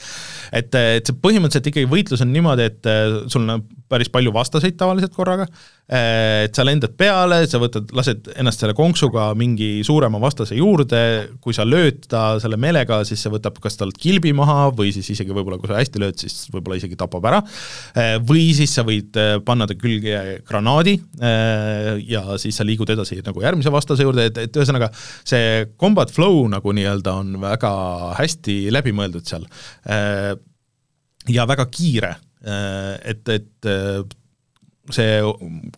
et, et see põhimõtteliselt ikkagi võitlus on niimoodi, et sul on päris palju vastaseid tavaliselt korraga, et sa lendad peale, sa võtad, lased ennast selle konksuga mingi suurema vastase juurde, kui sa lööd ta selle meelega, siis see võtab kas talt kilbi maha või siis isegi võib-olla, kui sa hästi lööd, siis võib-olla isegi tapab ära, või siis sa võid panna ta külge granaadi ja siis sa liigud edasi nagu järgmise vastase juurde, et, et ühesõnaga see combat flow nagu nii-öelda on väga hästi läbi mõeldud seal. Ja väga kiire. Et, et see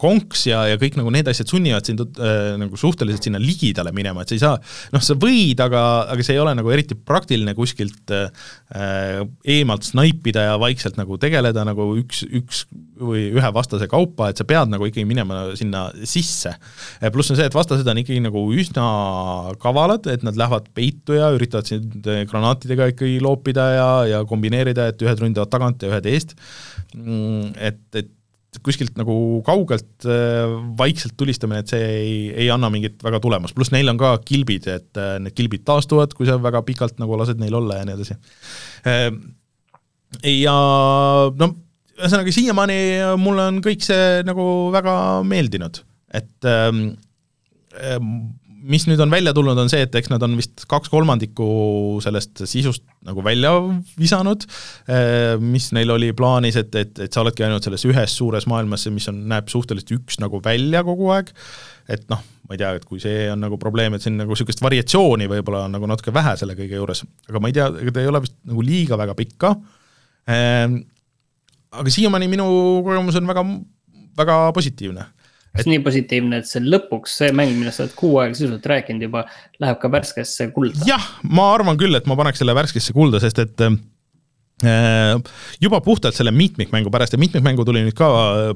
konks ja, ja kõik nagu need asjad sunnivad sind äh, nagu suhteliselt sinna ligidale minema, et sa ei saa, noh, sa võid, aga, aga see ei ole nagu eriti praktiline kuskilt äh, eemalt snaipida ja vaikselt nagu tegeleda nagu üks, üks või ühe vastase kaupa, et sa pead nagu ikkagi minema sinna sisse. pluss on see, et vastased on ikkagi nagu üsna kavalad, et nad lähevad peitu ja üritavad sind granaatidega ikkagi loopida ja, ja kombineerida, et ühed ründavad tagant ja ühed eest, mm, et, et kuskilt nagu kaugelt äh, vaikselt tulistamine, et see ei, ei anna mingit väga tulemust, pluss neil on ka kilbid, et äh, need kilbid taastuvad, kui sa väga pikalt nagu lased neil olla ja nii edasi. Äh, ja no ühesõnaga siiamaani mulle on kõik see nagu väga meeldinud, et ähm, mis nüüd on välja tulnud, on see, et eks nad on vist kaks kolmandikku sellest sisust nagu välja visanud, eh, mis neil oli plaanis, et, et, et sa oledki ainult selles ühes suures maailmas, mis on, näeb suhteliselt üks nagu välja kogu aeg, et noh, ma ei tea, et kui see on nagu probleem, et siin nagu niisugust variatsiooni võib-olla on nagu natuke vähe selle kõige juures, aga ma ei tea, ega ta ei ole vist nagu liiga väga pikka. Eh,, aga siiamaani minu kogemus on väga, väga positiivne kas nii positiivne, et see lõpuks see mäng, millest sa oled kuu aega sisuliselt rääkinud juba, läheb ka värskesse kulda? jah, ma arvan küll, et ma paneks selle värskesse kulda, sest et äh, juba puhtalt selle mitmikmängu pärast ja mitmikmängu tuli nüüd ka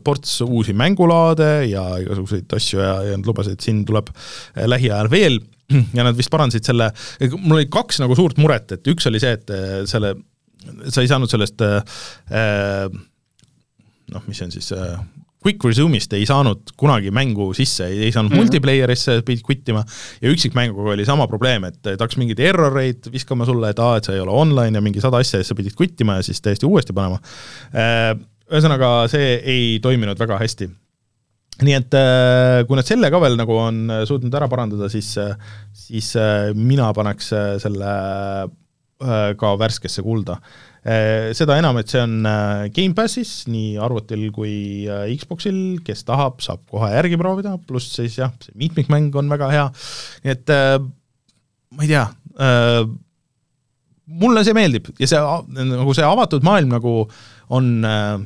ports uusi mängulaade ja igasuguseid asju ja, ja nad lubasid, et siin tuleb äh, lähiajal veel ja nad vist parandasid selle, mul oli kaks nagu suurt muret, et üks oli see, et äh, selle, sa ei saanud sellest äh, noh, mis see on siis äh,, Quick Resume'ist ei saanud kunagi mängu sisse, ei saanud mm -hmm. multiplayer'isse, pidid quittima ja üksikmänguga oli sama probleem, et ta hakkas mingeid error eid viskama sulle, et aa, et sa ei ole online ja mingi sada asja ja sa pidid quittima ja siis täiesti uuesti panema. Äh, ühesõnaga, see ei toiminud väga hästi. nii et äh, kui nad selle ka veel nagu on suutnud ära parandada, siis, siis äh, mina paneks selle ka värskesse kulda Äh, seda enam, et see on äh, Gamepassis nii arvutil kui äh, Xboxil, kes tahab, saab kohe järgi proovida, pluss siis jah, see mitmikmäng on väga hea, nii et ma ei tea, mulle see meeldib. Ja see, nagu see avatud maailm nagu on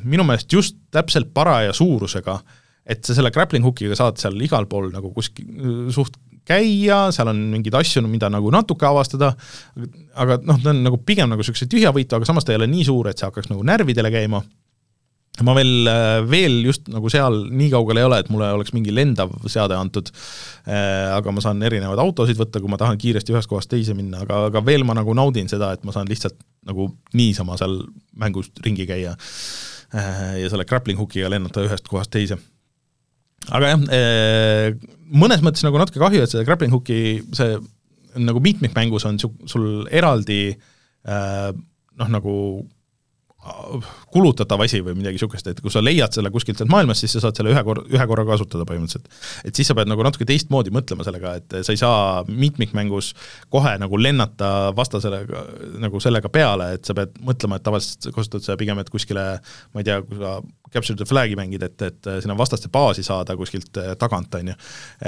minu meelest just täpselt paraja suurusega, et sa selle grappling hook'iga saad seal igal pool nagu kuskil suht käia, seal on mingeid asju, mida nagu natuke avastada, aga noh, ta on nagu pigem nagu niisuguse tühjavõitu, aga samas ta ei ole nii suur, et see hakkaks nagu närvidele käima ma veel, veel just nagu seal nii kaugel ei ole, et mulle oleks mingi lendav seade antud, aga ma saan erinevaid autosid võtta, kui ma tahan kiiresti ühest kohast teise minna, aga, aga veel ma nagu naudin seda, et ma saan lihtsalt nagu niisama seal mängus ringi käia ja selle grappling hook'iga lennata ühest kohast teise. Aga jah, mõnes mõttes nagu natuke kahju, et see grappling hook'i, see nagu mitmikmängus on su-, sul eraldi noh, nagu kulutatav asi või midagi niisugust, et kui sa leiad selle kuskilt sealt maailmast, siis sa saad selle ühe kor-, ühe korra kasutada põhimõtteliselt. et siis sa pead nagu natuke teistmoodi mõtlema sellega, et sa ei saa mitmikmängus kohe nagu lennata vastasele nagu sellega peale, et sa pead mõtlema, et tavaliselt kasutad sa pigem, et kuskile ma ei tea, kui sa capture the flag'i mängid, et, et sinna vastaste baasi saada kuskilt eh, tagant, on ju.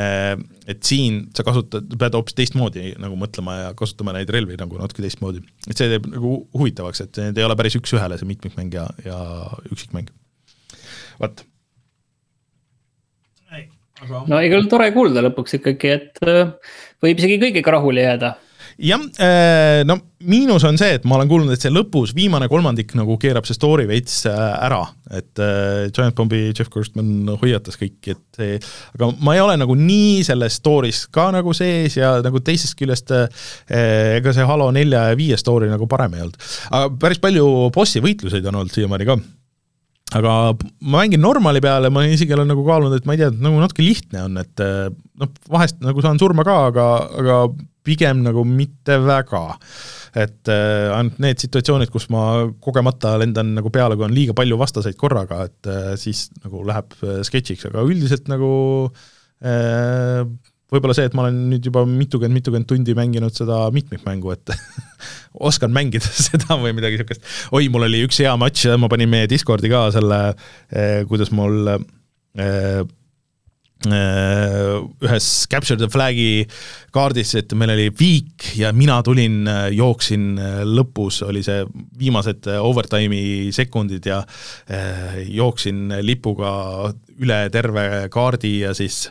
Eh, et siin sa kasutad, pead hoopis teistmoodi nagu mõtlema ja kasutama neid relvi nagu natuke teistmoodi. et see teeb nagu huvitavaks, et need ei ole päris üks-ühele see mitmikmäng ja, ja üksikmäng. vot. no igal juhul tore kuulda lõpuks ikkagi, et äh, võib isegi kõigega rahule jääda jah, äh, no miinus on see, et ma olen kuulnud, et see lõpus viimane kolmandik nagu keerab see story veits äh, ära, et äh, Giant Bombi Jeff Gerstmann hoiatas kõiki, et see, aga ma ei ole nagu nii selles story's ka nagu sees ja nagu teisest küljest ega see Halo nelja ja viie story nagu parem ei olnud. aga päris palju bossi võitluseid on olnud siiamaani ka aga ma mängin normali peale, ma isegi olen nagu kaalunud, et ma ei tea, nagu natuke lihtne on, et noh, vahest nagu saan surma ka, aga, aga pigem nagu mitte väga. et äh, ainult need situatsioonid, kus ma kogemata lendan nagu peale, kui on liiga palju vastaseid korraga, et äh, siis nagu läheb äh, sketšiks, aga üldiselt nagu äh, võib-olla see, et ma olen nüüd juba mitukümmend, mitukümmend tundi mänginud seda mitmikmängu, et oskan mängida seda või midagi niisugust. oi, mul oli üks hea matš, ma panin meie Discordi ka selle, kuidas mul Äh, ühes Capture the Flag'i kaardis, et meil oli viik ja mina tulin, äh, jooksin äh, lõpus, oli see viimased overtime'i sekundid ja jooksin lipuga üle terve kaardi ja siis,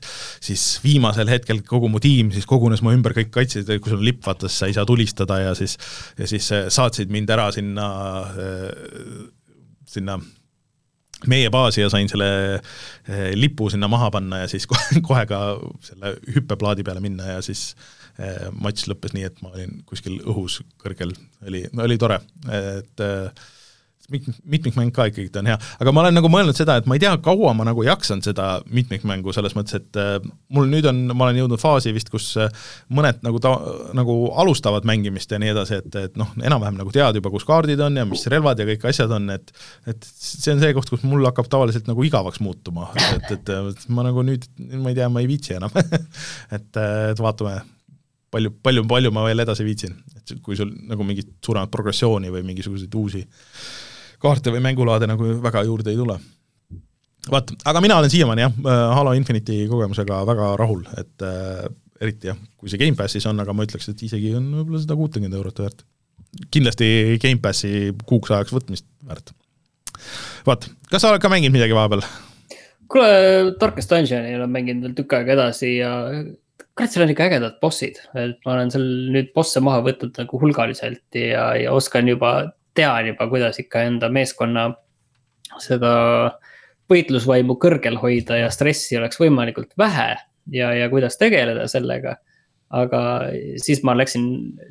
siis viimasel hetkel kogu mu tiim siis kogunes mu ümber, kõik kaitsesid, kui sul on lipp, vaata siis sa ei saa tulistada ja siis, ja siis saatsid mind ära sinna, sinna meie baasi ja sain selle eh, lipu sinna maha panna ja siis kohe, kohe ka selle hüppeplaadi peale minna ja siis eh, matš lõppes nii, et ma olin kuskil õhus kõrgel, oli, oli tore, et äh, mitmikmäng ka ikkagi ta on hea, aga ma olen nagu mõelnud seda, et ma ei tea, kaua ma nagu jaksan seda mitmikmängu, selles mõttes, et äh, mul nüüd on, ma olen jõudnud faasi vist, kus äh, mõned nagu ta-, nagu alustavad mängimist ja nii edasi, et, et noh, enam-vähem nagu tead juba, kus kaardid on ja mis relvad ja kõik asjad on, et et see on see koht, kus mul hakkab tavaliselt nagu igavaks muutuma, et, et, et ma nagu nüüd, ma ei tea, ma ei viitsi enam. Et, et vaatame, palju, palju, palju ma veel edasi viitsin, et kui sul nagu mingit suuremat progressiooni või mingisuguseid uusi kaarte või mängulaade nagu väga juurde ei tule. vaat, aga mina olen siiamaani jah, äh, Halo Infinite'i kogemusega väga rahul, et äh, eriti jah, kui see Gamepassis on, aga ma ütleks, et isegi on võib-olla seda kuutekümmet eurot väärt. kindlasti Gamepassi kuuks ajaks võtmist väärt. vaat, kas sa oled ka mänginud midagi vahepeal? kuule, Darkest Dungeoni olen mänginud veel tükk aega edasi ja kurat, seal on ikka ägedad bossid, et ma olen seal nüüd bosse maha võtnud nagu hulgaliselt ja, ja oskan juba tean juba, kuidas ikka enda meeskonna seda võitlusvaimu kõrgel hoida ja stressi oleks võimalikult vähe ja, ja kuidas tegeleda sellega. aga siis ma läksin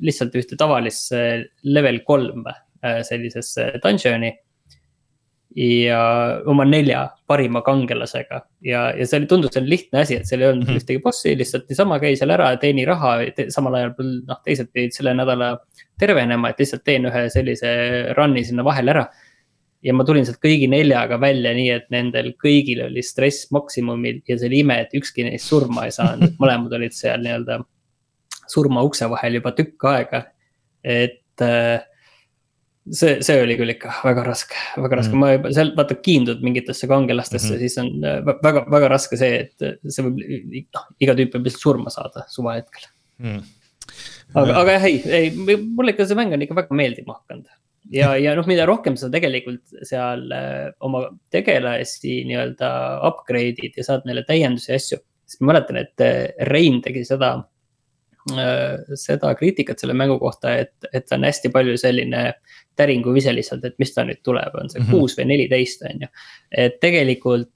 lihtsalt ühte tavalisse level kolm äh, sellisesse dungeon'i. ja oma nelja parima kangelasega ja, ja see oli, tundus, oli lihtne asi, et seal ei olnud mm -hmm. ühtegi bossi, lihtsalt niisama käi seal ära, teeni raha te,, samal ajal noh, teised pidid selle nädala tervenema, et lihtsalt teen ühe sellise run'i sinna vahele ära. ja ma tulin sealt kõigi neljaga välja, nii et nendel kõigil oli stress maksimumil ja see oli ime, et ükski neist surma ei saanud, et mõlemad olid seal nii-öelda surma ukse vahel juba tükk aega. et äh, see, see oli küll ikka väga raske, väga raske mm., ma juba seal vaata kiindud mingitesse kangelastesse mm, -hmm. siis on äh, väga, väga raske see, et see võib, noh, iga tüüp võib lihtsalt surma saada suvahetkel mm aga, aga jah, ei, ei, mulle ikka see mäng on ikka väga meeldima hakanud. ja, ja noh, mida rohkem sa tegelikult seal äh, oma tegelasi nii-öelda upgrade'id ja saad neile täiendusi ja asju. siis ma mäletan, et äh, Rein tegi seda seda kriitikat selle mängu kohta, et, et see on hästi palju selline täringuvise lihtsalt, et mis ta nüüd tuleb, on see mm -hmm. kuus või neliteist, on ju. et tegelikult,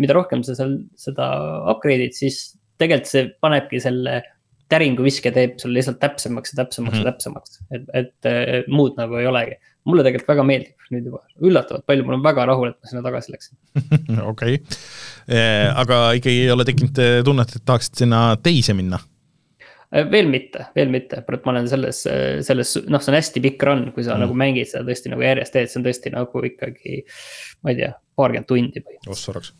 mida rohkem sa seal seda upgrade'id, siis tegelikult see panebki selle täringuviske teeb sulle lihtsalt täpsemaks ja täpsemaks mm -hmm. ja mhm. täpsemaks, et, et muud nagu ei olegi. mulle tegelikult väga meeldib nüüd juba, üllatavalt palju, ma olen väga rahul, et ma sinna tagasi läksin. okei, aga ikkagi ei ole tekkinud tunnet, et tahaksid sinna teise minna? veel mitte, veel mitte, ma olen selles, selles, noh, see on hästi pikk run, kui sa mm. nagu mängid seda tõesti nagu järjest teed, see on tõesti nagu ikkagi. ma ei tea, paarkümmend tundi põhimõtteliselt. oh soraks,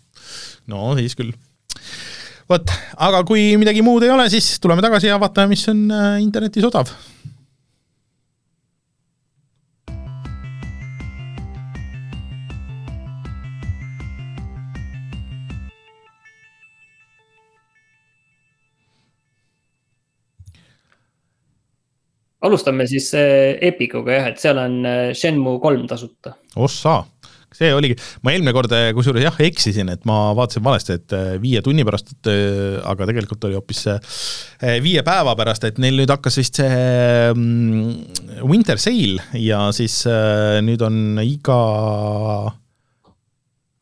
no siis küll vot, aga kui midagi muud ei ole, siis tuleme tagasi ja vaatame, mis on äh, internetis odav alustame siis äh, Epicuga jah, et seal on äh, Shenmue kolm tasuta. ossa, see oligi, ma eelmine kord eh, kusjuures jah, eksisin, et ma vaatasin valesti, et eh, viie tunni pärast, eh, aga tegelikult oli hoopis viie päeva pärast, et neil nüüd hakkas vist see mm, winter sale ja siis nüüd on iga,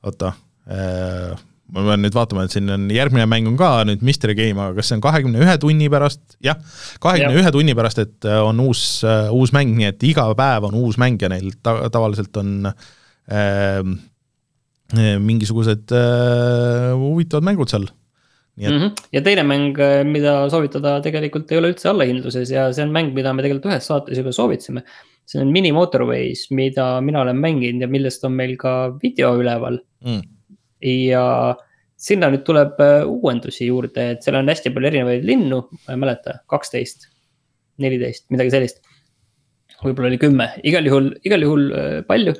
oota, ma pean nüüd vaatama, et siin on järgmine mäng on ka nüüd Mystery Game, aga kas see on kahekümne ühe tunni pärast, jah, kahekümne ühe tunni pärast, et on uus, uus mäng, nii et iga päev on uus mäng ja neil ta-, tavaliselt on äh, mingisugused eh, huvitavad mängud seal. et mm. -hmm. ja teine mäng, eh, mida soovitada tegelikult ei ole üldse allahindluses ja see on mäng, mida me tegelikult ühes saates juba soovitasime. see on Mini Motorways, mida mina olen mänginud ja millest on meil ka video üleval mm.. ja sinna nüüd tuleb uuendusi juurde, et seal on hästi palju erinevaid linnu, ma ei mäleta, kaksteist, neliteist, midagi sellist. võib-olla oli kümme, igal juhul, igal juhul palju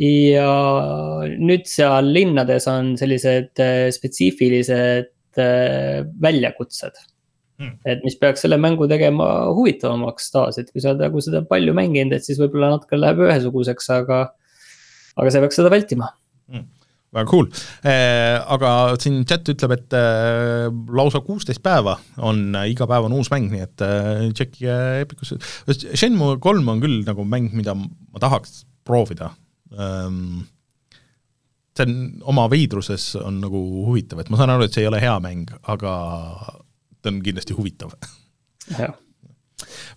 ja nüüd seal linnades on sellised äh, spetsiifilised äh, väljakutsed hmm.. et mis peaks selle mängu tegema huvitavamaks taas, et kui sa oled nagu seda palju mänginud, et siis võib-olla natuke läheb ühesuguseks, aga. aga see peaks seda vältima hmm väga cool eh,, aga siin chat ütleb, et lausa kuusteist päeva on iga päev on uus mäng, nii et tšekkige Epicusse. Shenmue kolm on küll nagu mäng, mida ma tahaks proovida see on oma veidruses on nagu huvitav, et ma saan aru, et see ei ole hea mäng, aga ta on kindlasti huvitav.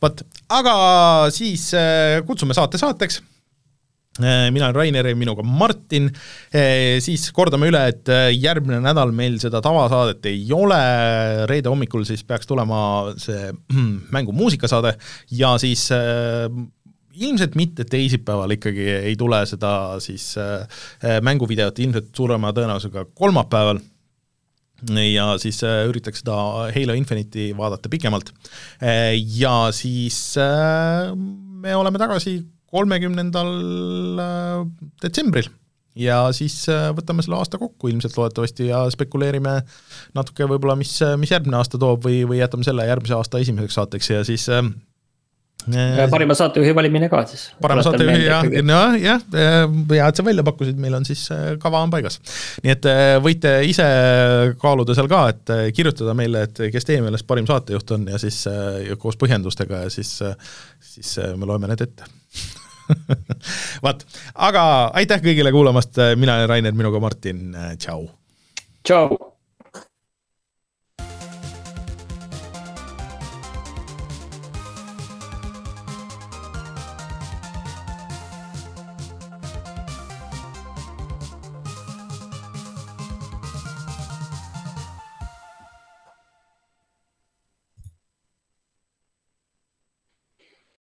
vot, aga siis äh, kutsume saate saateks. Äh, mina olen Rainer ja minuga Martin, äh, siis kordame üle, et järgmine nädal meil seda tavasaadet ei ole, reede hommikul siis peaks tulema see mängu muusikasaade ja siis ilmselt mitte teisipäeval ikkagi ei tule seda siis äh, mänguvideot, ilmselt suurema tõenäosusega kolmapäeval ja siis äh, üritaks seda Halo Infinite'i vaadata pikemalt äh,. ja siis äh, me oleme tagasi kolmekümnendal äh, detsembril ja siis äh, võtame selle aasta kokku ilmselt loodetavasti ja spekuleerime natuke võib-olla, mis, mis järgmine aasta toob või, või jätame selle järgmise aasta esimeseks saateks ja siis äh, parima saatejuhi valimine ka siis. parima saatejuhi ja, nojah, jah, hea, et sa välja pakkusid, meil on siis äh, kava on paigas. nii et äh, võite ise kaaluda seal ka, et kirjutada meile, et kes teie meelest parim saatejuht on ja siis ja koos põhjendustega ja siis, siis me loeme need ette vaat, aga aitäh kõigile kuulamast, mina olen Rainer, minuga Martin, tšau. tšau.